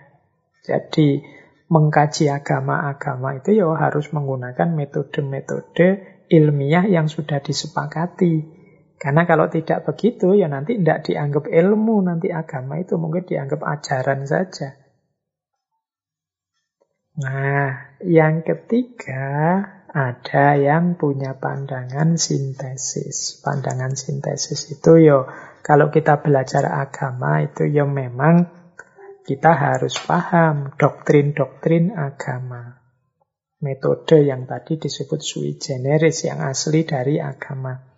Jadi mengkaji agama-agama itu ya harus menggunakan metode-metode ilmiah yang sudah disepakati. Karena kalau tidak begitu ya nanti tidak dianggap ilmu, nanti agama itu mungkin dianggap ajaran saja. Nah, yang ketiga ada yang punya pandangan sintesis. Pandangan sintesis itu yo kalau kita belajar agama itu yo memang kita harus paham doktrin-doktrin agama. Metode yang tadi disebut sui generis yang asli dari agama.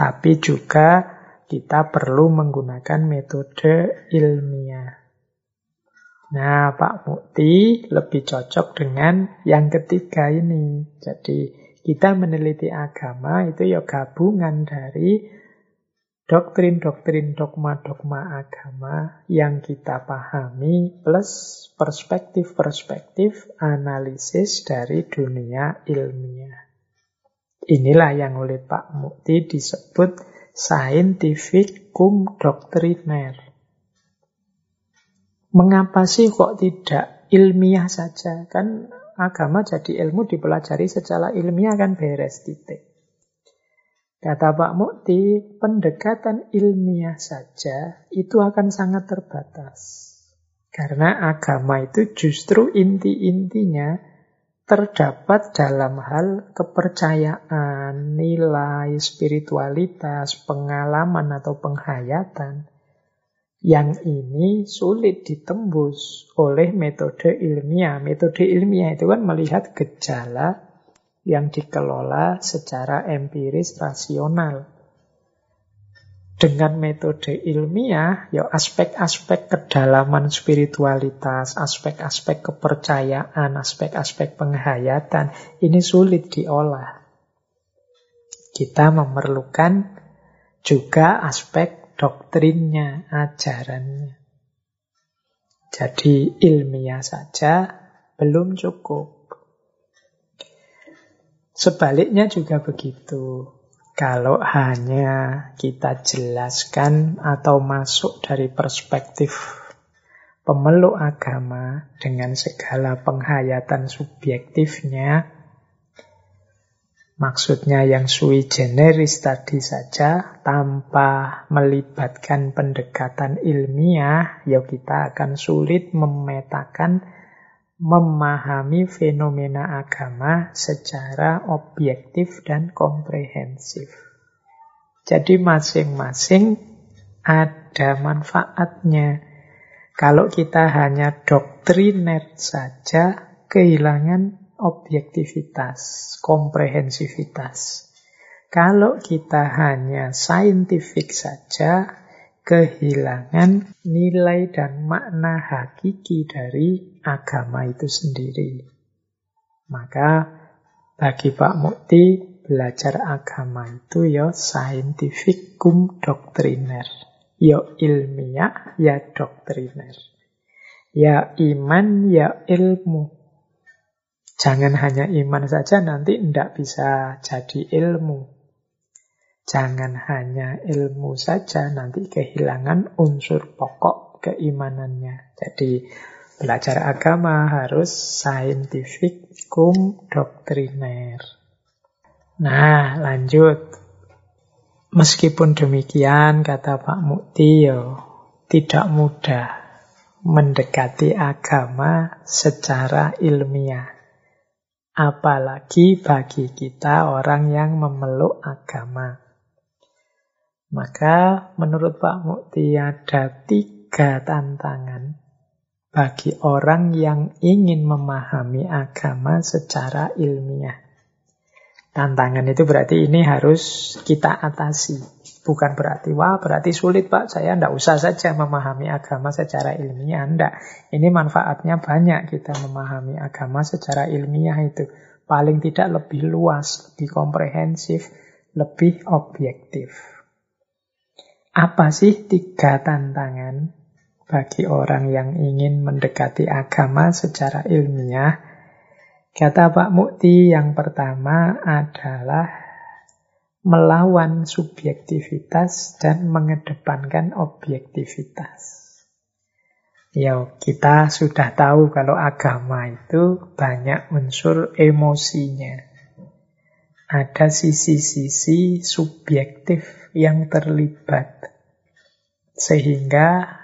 Tapi juga kita perlu menggunakan metode ilmiah. Nah, Pak Mukti lebih cocok dengan yang ketiga ini. Jadi, kita meneliti agama itu ya gabungan dari doktrin-doktrin dogma-dogma agama yang kita pahami plus perspektif-perspektif analisis dari dunia ilmiah. Inilah yang oleh Pak Mukti disebut Scientific cum doctriner. Mengapa sih kok tidak ilmiah saja? Kan agama jadi ilmu dipelajari secara ilmiah kan beres titik. Kata Pak Mukti, pendekatan ilmiah saja itu akan sangat terbatas. Karena agama itu justru inti-intinya terdapat dalam hal kepercayaan, nilai, spiritualitas, pengalaman atau penghayatan. Yang ini sulit ditembus oleh metode ilmiah. Metode ilmiah itu kan melihat gejala yang dikelola secara empiris rasional. Dengan metode ilmiah, ya aspek-aspek kedalaman spiritualitas, aspek-aspek kepercayaan, aspek-aspek penghayatan, ini sulit diolah. Kita memerlukan juga aspek doktrinnya, ajarannya. Jadi ilmiah saja belum cukup. Sebaliknya juga begitu. Kalau hanya kita jelaskan atau masuk dari perspektif pemeluk agama dengan segala penghayatan subjektifnya, maksudnya yang sui generis tadi saja, tanpa melibatkan pendekatan ilmiah, ya kita akan sulit memetakan memahami fenomena agama secara objektif dan komprehensif. Jadi masing-masing ada manfaatnya. Kalau kita hanya doktriner saja, kehilangan objektivitas, komprehensivitas. Kalau kita hanya saintifik saja, kehilangan nilai dan makna hakiki dari agama itu sendiri. Maka bagi Pak Mukti, belajar agama itu ya scientific cum doctriner. Ya ilmiah, ya doktriner. Ya iman, ya ilmu. Jangan hanya iman saja, nanti tidak bisa jadi ilmu. Jangan hanya ilmu saja, nanti kehilangan unsur pokok keimanannya. Jadi belajar agama harus scientific cum doktriner. Nah, lanjut. Meskipun demikian, kata Pak Mukti, yo, tidak mudah mendekati agama secara ilmiah. Apalagi bagi kita orang yang memeluk agama. Maka menurut Pak Mukti ada tiga tantangan bagi orang yang ingin memahami agama secara ilmiah. Tantangan itu berarti ini harus kita atasi. Bukan berarti, wah berarti sulit Pak, saya tidak usah saja memahami agama secara ilmiah. Tidak, ini manfaatnya banyak kita memahami agama secara ilmiah itu. Paling tidak lebih luas, lebih komprehensif, lebih objektif. Apa sih tiga tantangan bagi orang yang ingin mendekati agama secara ilmiah? Kata Pak Mukti yang pertama adalah melawan subjektivitas dan mengedepankan objektivitas. Ya, kita sudah tahu kalau agama itu banyak unsur emosinya. Ada sisi-sisi subjektif yang terlibat. Sehingga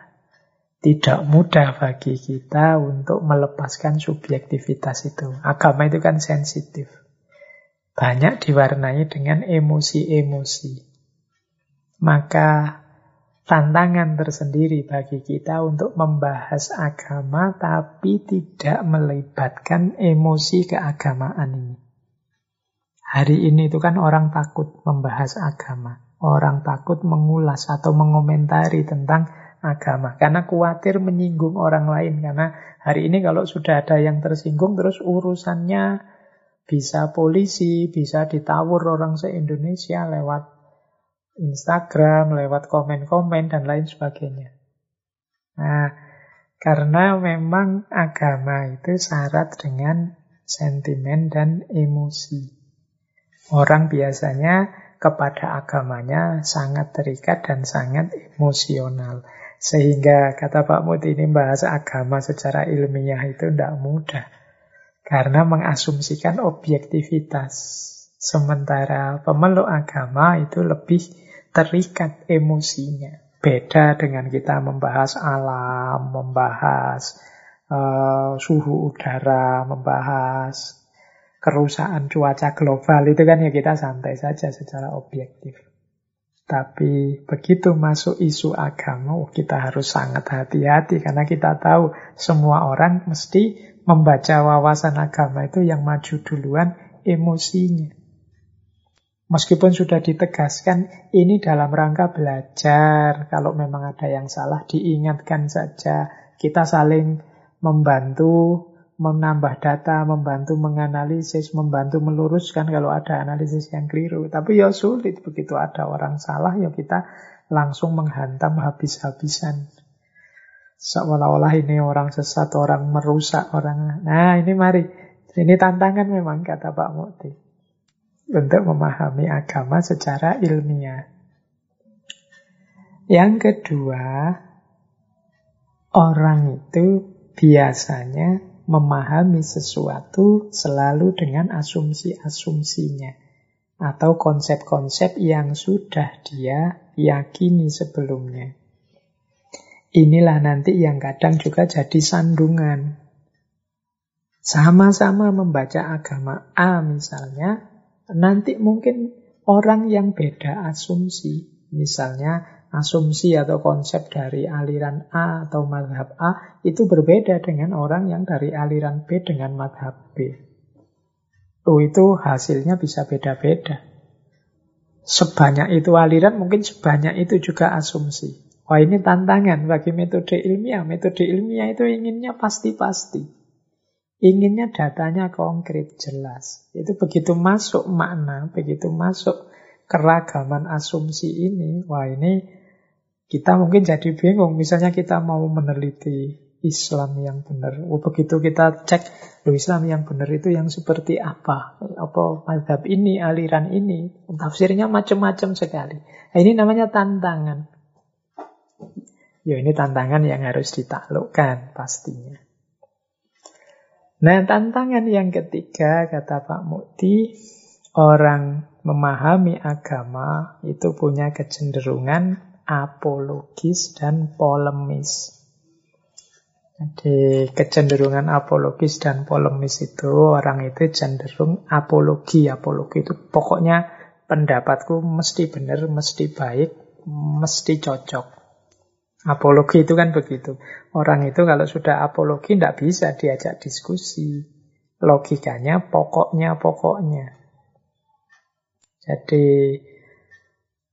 tidak mudah bagi kita untuk melepaskan subjektivitas itu. Agama itu kan sensitif. Banyak diwarnai dengan emosi-emosi. Maka tantangan tersendiri bagi kita untuk membahas agama tapi tidak melibatkan emosi keagamaan ini. Hari ini itu kan orang takut membahas agama. Orang takut mengulas atau mengomentari tentang agama karena khawatir menyinggung orang lain karena hari ini kalau sudah ada yang tersinggung terus urusannya bisa polisi, bisa ditawur orang se-Indonesia lewat Instagram, lewat komen-komen dan lain sebagainya. Nah, karena memang agama itu syarat dengan sentimen dan emosi. Orang biasanya kepada agamanya sangat terikat dan sangat emosional. Sehingga kata Pak Muti ini bahasa agama secara ilmiah itu tidak mudah. Karena mengasumsikan objektivitas. Sementara pemeluk agama itu lebih terikat emosinya. Beda dengan kita membahas alam, membahas uh, suhu udara, membahas kerusakan cuaca global. Itu kan ya kita santai saja secara objektif. Tapi begitu masuk isu agama, oh, kita harus sangat hati-hati karena kita tahu semua orang mesti membaca wawasan agama itu yang maju duluan emosinya. Meskipun sudah ditegaskan ini dalam rangka belajar, kalau memang ada yang salah diingatkan saja. Kita saling membantu menambah data, membantu menganalisis, membantu meluruskan kalau ada analisis yang keliru. Tapi ya sulit begitu ada orang salah ya kita langsung menghantam habis-habisan. Seolah-olah ini orang sesat, orang merusak, orang... Nah ini mari, ini tantangan memang kata Pak Mukti untuk memahami agama secara ilmiah. Yang kedua, orang itu biasanya memahami sesuatu selalu dengan asumsi-asumsinya atau konsep-konsep yang sudah dia yakini sebelumnya. Inilah nanti yang kadang juga jadi sandungan. Sama-sama membaca agama A misalnya, nanti mungkin orang yang beda asumsi, misalnya asumsi atau konsep dari aliran A atau madhab A itu berbeda dengan orang yang dari aliran B dengan madhab B. Oh itu hasilnya bisa beda-beda. Sebanyak itu aliran mungkin sebanyak itu juga asumsi. Wah ini tantangan bagi metode ilmiah. Metode ilmiah itu inginnya pasti-pasti. Inginnya datanya konkret, jelas. Itu begitu masuk makna, begitu masuk keragaman asumsi ini, wah ini kita mungkin jadi bingung. Misalnya kita mau meneliti Islam yang benar. Oh, begitu kita cek, lo Islam yang benar itu yang seperti apa? Apa madhab ini, aliran ini? Tafsirnya macam-macam sekali. Nah, ini namanya tantangan. Ya ini tantangan yang harus ditaklukkan pastinya. Nah, tantangan yang ketiga, kata Pak Mukti, orang memahami agama itu punya kecenderungan apologis dan polemis. Jadi kecenderungan apologis dan polemis itu orang itu cenderung apologi. Apologi itu pokoknya pendapatku mesti benar, mesti baik, mesti cocok. Apologi itu kan begitu. Orang itu kalau sudah apologi tidak bisa diajak diskusi. Logikanya pokoknya pokoknya. Jadi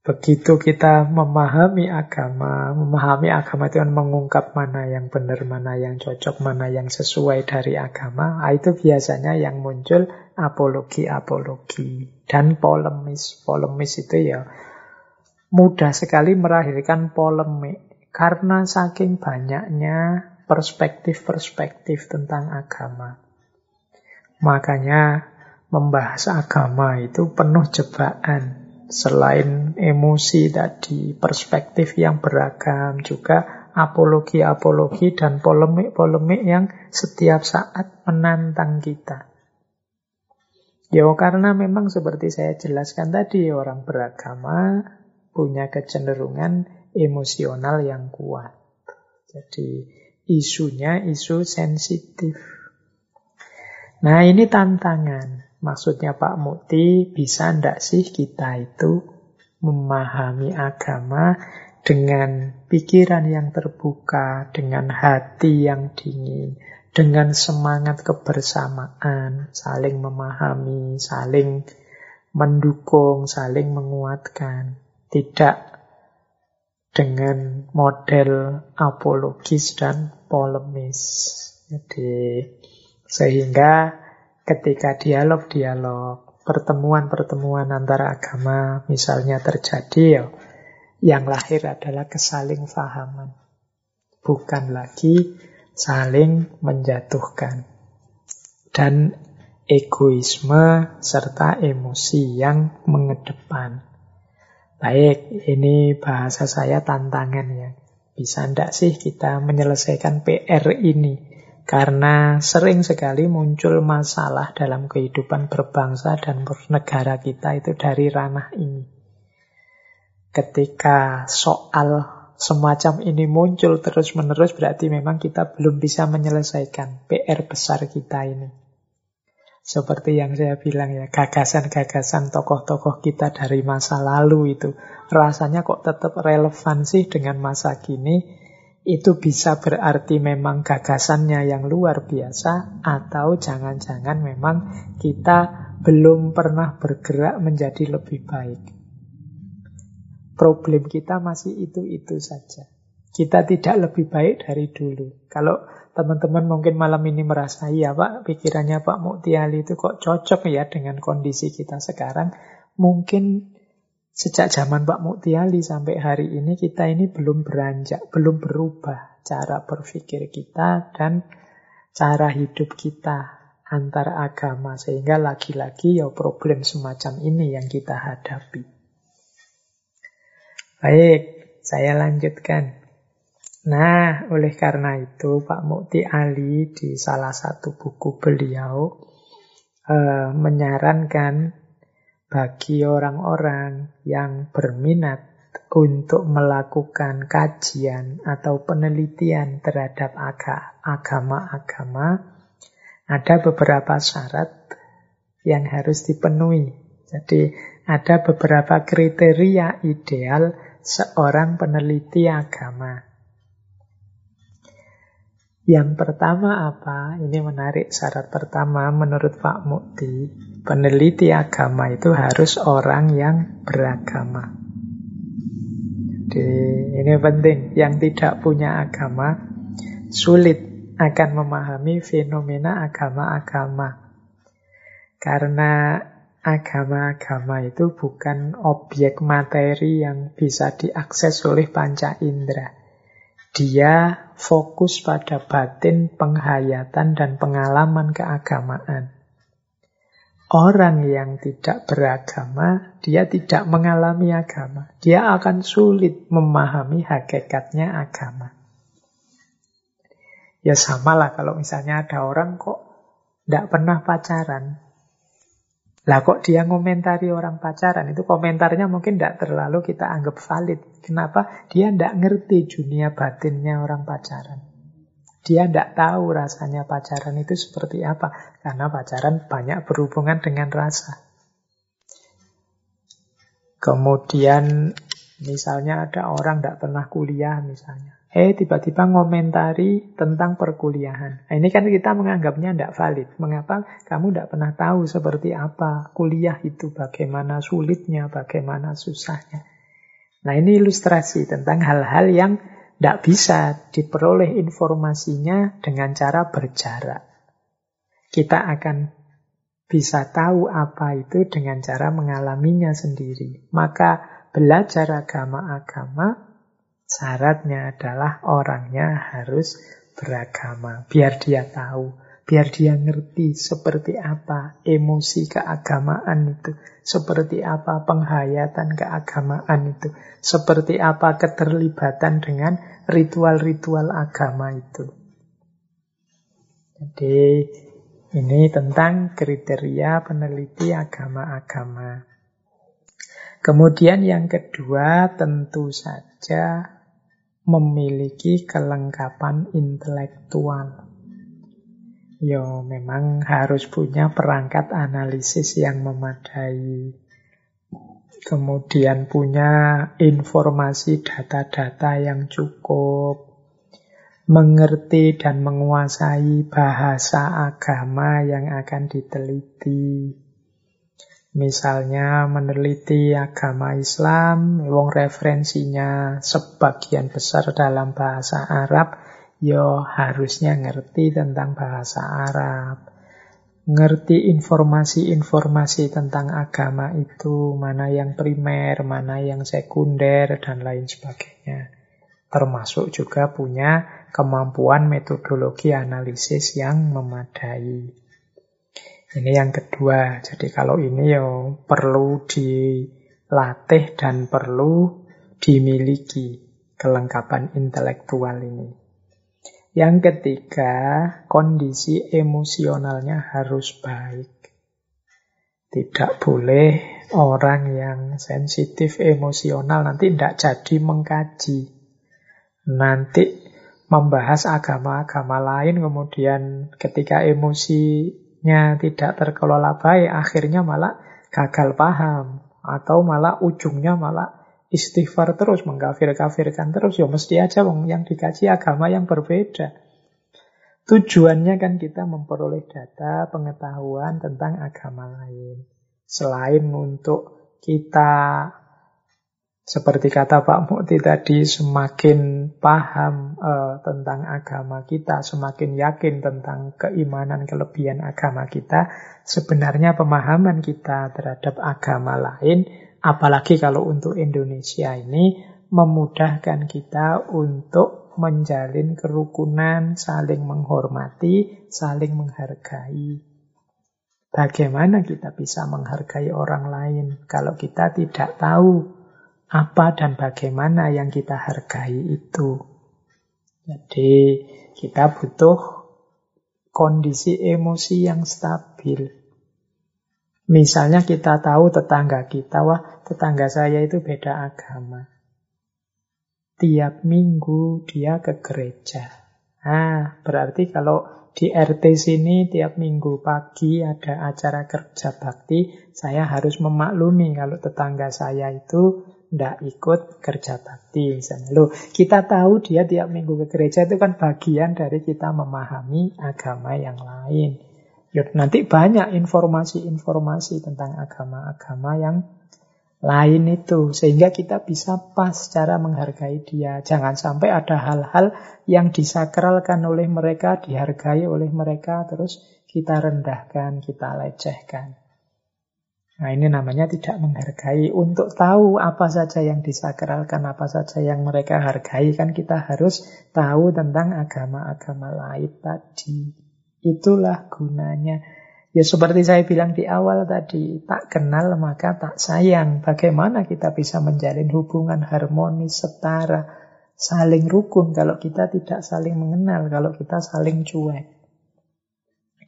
begitu kita memahami agama, memahami agama itu kan mengungkap mana yang benar, mana yang cocok, mana yang sesuai dari agama. Ah, itu biasanya yang muncul apologi-apologi dan polemis. Polemis itu ya mudah sekali melahirkan polemik karena saking banyaknya perspektif-perspektif tentang agama. Makanya membahas agama itu penuh jebakan. Selain emosi tadi, perspektif yang beragam, juga apologi-apologi dan polemik-polemik yang setiap saat menantang kita. Ya karena memang seperti saya jelaskan tadi, orang beragama punya kecenderungan emosional yang kuat. Jadi isunya isu sensitif. Nah ini tantangan. Maksudnya Pak Mukti, bisa ndak sih kita itu memahami agama dengan pikiran yang terbuka, dengan hati yang dingin, dengan semangat kebersamaan, saling memahami, saling mendukung, saling menguatkan. Tidak dengan model apologis dan polemis. Jadi sehingga ketika dialog-dialog, pertemuan-pertemuan antara agama misalnya terjadi ya, yang lahir adalah kesaling fahaman. Bukan lagi saling menjatuhkan. Dan egoisme serta emosi yang mengedepan. Baik, ini bahasa saya tantangan ya. Bisa ndak sih kita menyelesaikan PR ini? Karena sering sekali muncul masalah dalam kehidupan berbangsa dan bernegara kita itu dari ranah ini. Ketika soal semacam ini muncul terus-menerus berarti memang kita belum bisa menyelesaikan PR besar kita ini. Seperti yang saya bilang ya, gagasan-gagasan tokoh-tokoh kita dari masa lalu itu rasanya kok tetap relevan sih dengan masa kini. Itu bisa berarti memang gagasannya yang luar biasa atau jangan-jangan memang kita belum pernah bergerak menjadi lebih baik. Problem kita masih itu-itu saja. Kita tidak lebih baik dari dulu. Kalau teman-teman mungkin malam ini merasa, iya Pak, pikirannya Pak Muktiali itu kok cocok ya dengan kondisi kita sekarang. Mungkin sejak zaman Pak Muktiali sampai hari ini kita ini belum beranjak, belum berubah cara berpikir kita dan cara hidup kita antar agama. Sehingga lagi-lagi ya problem semacam ini yang kita hadapi. Baik, saya lanjutkan. Nah, oleh karena itu Pak Mukti Ali di salah satu buku beliau eh, menyarankan bagi orang-orang yang berminat untuk melakukan kajian atau penelitian terhadap agama-agama, ada beberapa syarat yang harus dipenuhi. Jadi ada beberapa kriteria ideal seorang peneliti agama. Yang pertama apa? Ini menarik. Syarat pertama menurut Pak Mukti, peneliti agama itu harus orang yang beragama. Jadi ini penting. Yang tidak punya agama sulit akan memahami fenomena agama-agama. Karena agama-agama itu bukan objek materi yang bisa diakses oleh panca indera. Dia fokus pada batin, penghayatan, dan pengalaman keagamaan. Orang yang tidak beragama, dia tidak mengalami agama. Dia akan sulit memahami hakikatnya agama. Ya samalah kalau misalnya ada orang kok tidak pernah pacaran, lah kok dia ngomentari orang pacaran itu komentarnya mungkin tidak terlalu kita anggap valid. Kenapa? Dia tidak ngerti dunia batinnya orang pacaran. Dia tidak tahu rasanya pacaran itu seperti apa. Karena pacaran banyak berhubungan dengan rasa. Kemudian misalnya ada orang tidak pernah kuliah misalnya eh tiba-tiba ngomentari tentang perkuliahan. Nah, ini kan kita menganggapnya tidak valid. Mengapa kamu tidak pernah tahu seperti apa kuliah itu, bagaimana sulitnya, bagaimana susahnya. Nah ini ilustrasi tentang hal-hal yang tidak bisa diperoleh informasinya dengan cara berjarak. Kita akan bisa tahu apa itu dengan cara mengalaminya sendiri. Maka belajar agama-agama Syaratnya adalah orangnya harus beragama. Biar dia tahu, biar dia ngerti seperti apa emosi keagamaan itu, seperti apa penghayatan keagamaan itu, seperti apa keterlibatan dengan ritual-ritual agama itu. Jadi ini tentang kriteria peneliti agama-agama. Kemudian yang kedua tentu saja memiliki kelengkapan intelektual. Yo, memang harus punya perangkat analisis yang memadai. Kemudian punya informasi data-data yang cukup. Mengerti dan menguasai bahasa agama yang akan diteliti Misalnya meneliti agama Islam, wong referensinya sebagian besar dalam bahasa Arab, yo harusnya ngerti tentang bahasa Arab. Ngerti informasi-informasi tentang agama itu, mana yang primer, mana yang sekunder, dan lain sebagainya. Termasuk juga punya kemampuan metodologi analisis yang memadai. Ini yang kedua. Jadi kalau ini ya perlu di latih dan perlu dimiliki kelengkapan intelektual ini. Yang ketiga, kondisi emosionalnya harus baik. Tidak boleh orang yang sensitif emosional nanti tidak jadi mengkaji. Nanti membahas agama-agama lain, kemudian ketika emosinya tidak terkelola baik, akhirnya malah gagal paham. Atau malah ujungnya malah istighfar terus, mengkafir-kafirkan terus, ya mesti aja yang dikaji agama yang berbeda. Tujuannya kan kita memperoleh data, pengetahuan tentang agama lain. Selain untuk kita, seperti kata Pak Mukti tadi, semakin paham uh, tentang agama kita, semakin yakin tentang keimanan kelebihan agama kita, sebenarnya pemahaman kita terhadap agama lain Apalagi kalau untuk Indonesia ini memudahkan kita untuk menjalin kerukunan, saling menghormati, saling menghargai. Bagaimana kita bisa menghargai orang lain kalau kita tidak tahu apa dan bagaimana yang kita hargai itu? Jadi, kita butuh kondisi emosi yang stabil. Misalnya kita tahu tetangga kita, wah tetangga saya itu beda agama. Tiap minggu dia ke gereja. Ah, berarti kalau di RT sini tiap minggu pagi ada acara kerja bakti, saya harus memaklumi kalau tetangga saya itu tidak ikut kerja bakti. Misalnya, loh, kita tahu dia tiap minggu ke gereja itu kan bagian dari kita memahami agama yang lain. Ya, nanti banyak informasi-informasi tentang agama-agama yang lain itu. Sehingga kita bisa pas cara menghargai dia. Jangan sampai ada hal-hal yang disakralkan oleh mereka, dihargai oleh mereka, terus kita rendahkan, kita lecehkan. Nah ini namanya tidak menghargai. Untuk tahu apa saja yang disakralkan, apa saja yang mereka hargai, kan kita harus tahu tentang agama-agama lain tadi. Itulah gunanya. Ya seperti saya bilang di awal tadi, tak kenal maka tak sayang. Bagaimana kita bisa menjalin hubungan harmonis, setara, saling rukun kalau kita tidak saling mengenal, kalau kita saling cuek.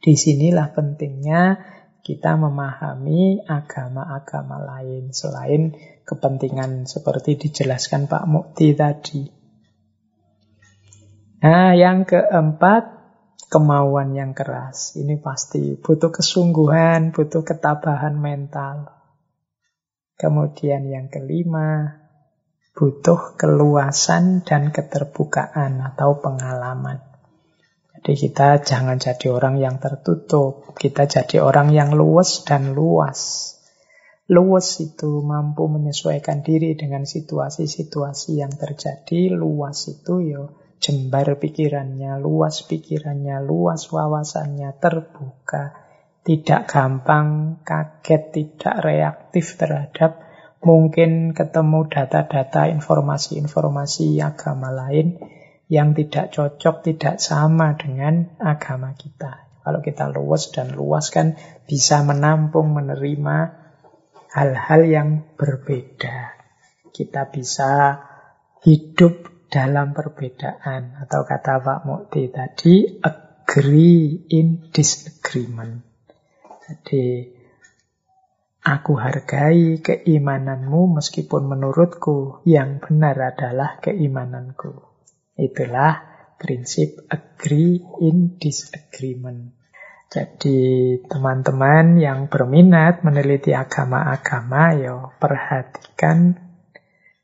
Di sinilah pentingnya kita memahami agama-agama lain selain kepentingan seperti dijelaskan Pak Mukti tadi. Nah, yang keempat kemauan yang keras. Ini pasti butuh kesungguhan, butuh ketabahan mental. Kemudian yang kelima, butuh keluasan dan keterbukaan atau pengalaman. Jadi kita jangan jadi orang yang tertutup, kita jadi orang yang luas dan luas. Luas itu mampu menyesuaikan diri dengan situasi-situasi yang terjadi, luas itu yo ya jembar pikirannya, luas pikirannya, luas wawasannya, terbuka, tidak gampang kaget, tidak reaktif terhadap mungkin ketemu data-data, informasi-informasi agama lain yang tidak cocok, tidak sama dengan agama kita. Kalau kita luas dan luas kan bisa menampung, menerima hal-hal yang berbeda. Kita bisa hidup dalam perbedaan atau kata Pak Mukti tadi agree in disagreement. Jadi aku hargai keimananmu meskipun menurutku yang benar adalah keimananku. Itulah prinsip agree in disagreement. Jadi teman-teman yang berminat meneliti agama-agama, ya perhatikan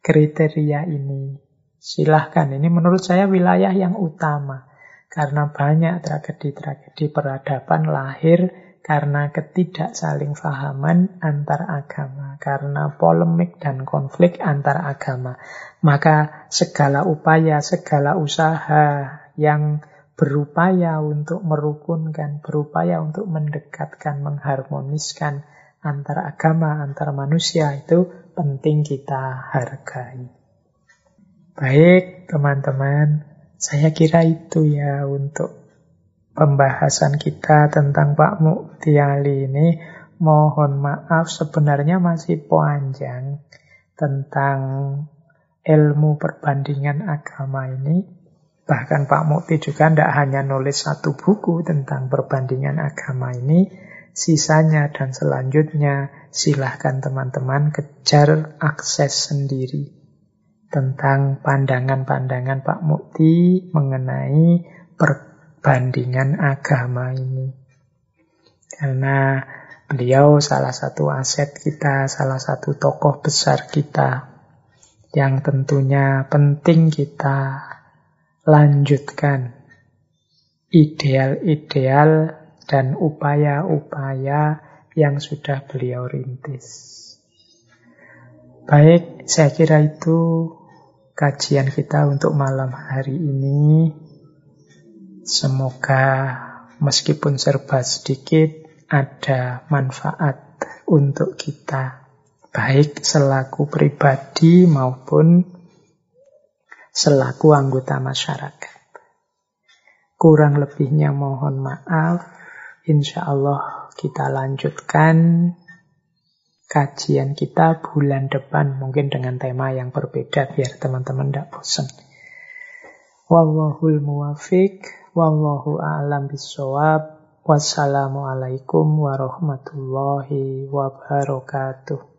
kriteria ini. Silahkan, ini menurut saya wilayah yang utama. Karena banyak tragedi-tragedi peradaban lahir karena ketidak saling fahaman antar agama. Karena polemik dan konflik antar agama. Maka segala upaya, segala usaha yang berupaya untuk merukunkan, berupaya untuk mendekatkan, mengharmoniskan antar agama, antar manusia itu penting kita hargai. Baik, teman-teman. Saya kira itu ya untuk pembahasan kita tentang Pak Muktiali ini. mohon maaf sebenarnya masih panjang tentang ilmu perbandingan agama ini. Bahkan Pak Mukti juga tidak hanya nulis satu buku tentang perbandingan agama ini, sisanya dan selanjutnya silahkan teman-teman kejar akses sendiri tentang pandangan-pandangan Pak Mukti mengenai perbandingan agama ini. Karena beliau salah satu aset kita, salah satu tokoh besar kita yang tentunya penting kita lanjutkan ideal-ideal dan upaya-upaya yang sudah beliau rintis. Baik, saya kira itu kajian kita untuk malam hari ini. Semoga meskipun serba sedikit, ada manfaat untuk kita, baik selaku pribadi maupun selaku anggota masyarakat. Kurang lebihnya mohon maaf. Insya Allah kita lanjutkan kajian kita bulan depan mungkin dengan tema yang berbeda biar teman-teman tidak bosan. Wallahul muwafiq, wallahu a'lam bisawab. Wassalamualaikum warahmatullahi wabarakatuh.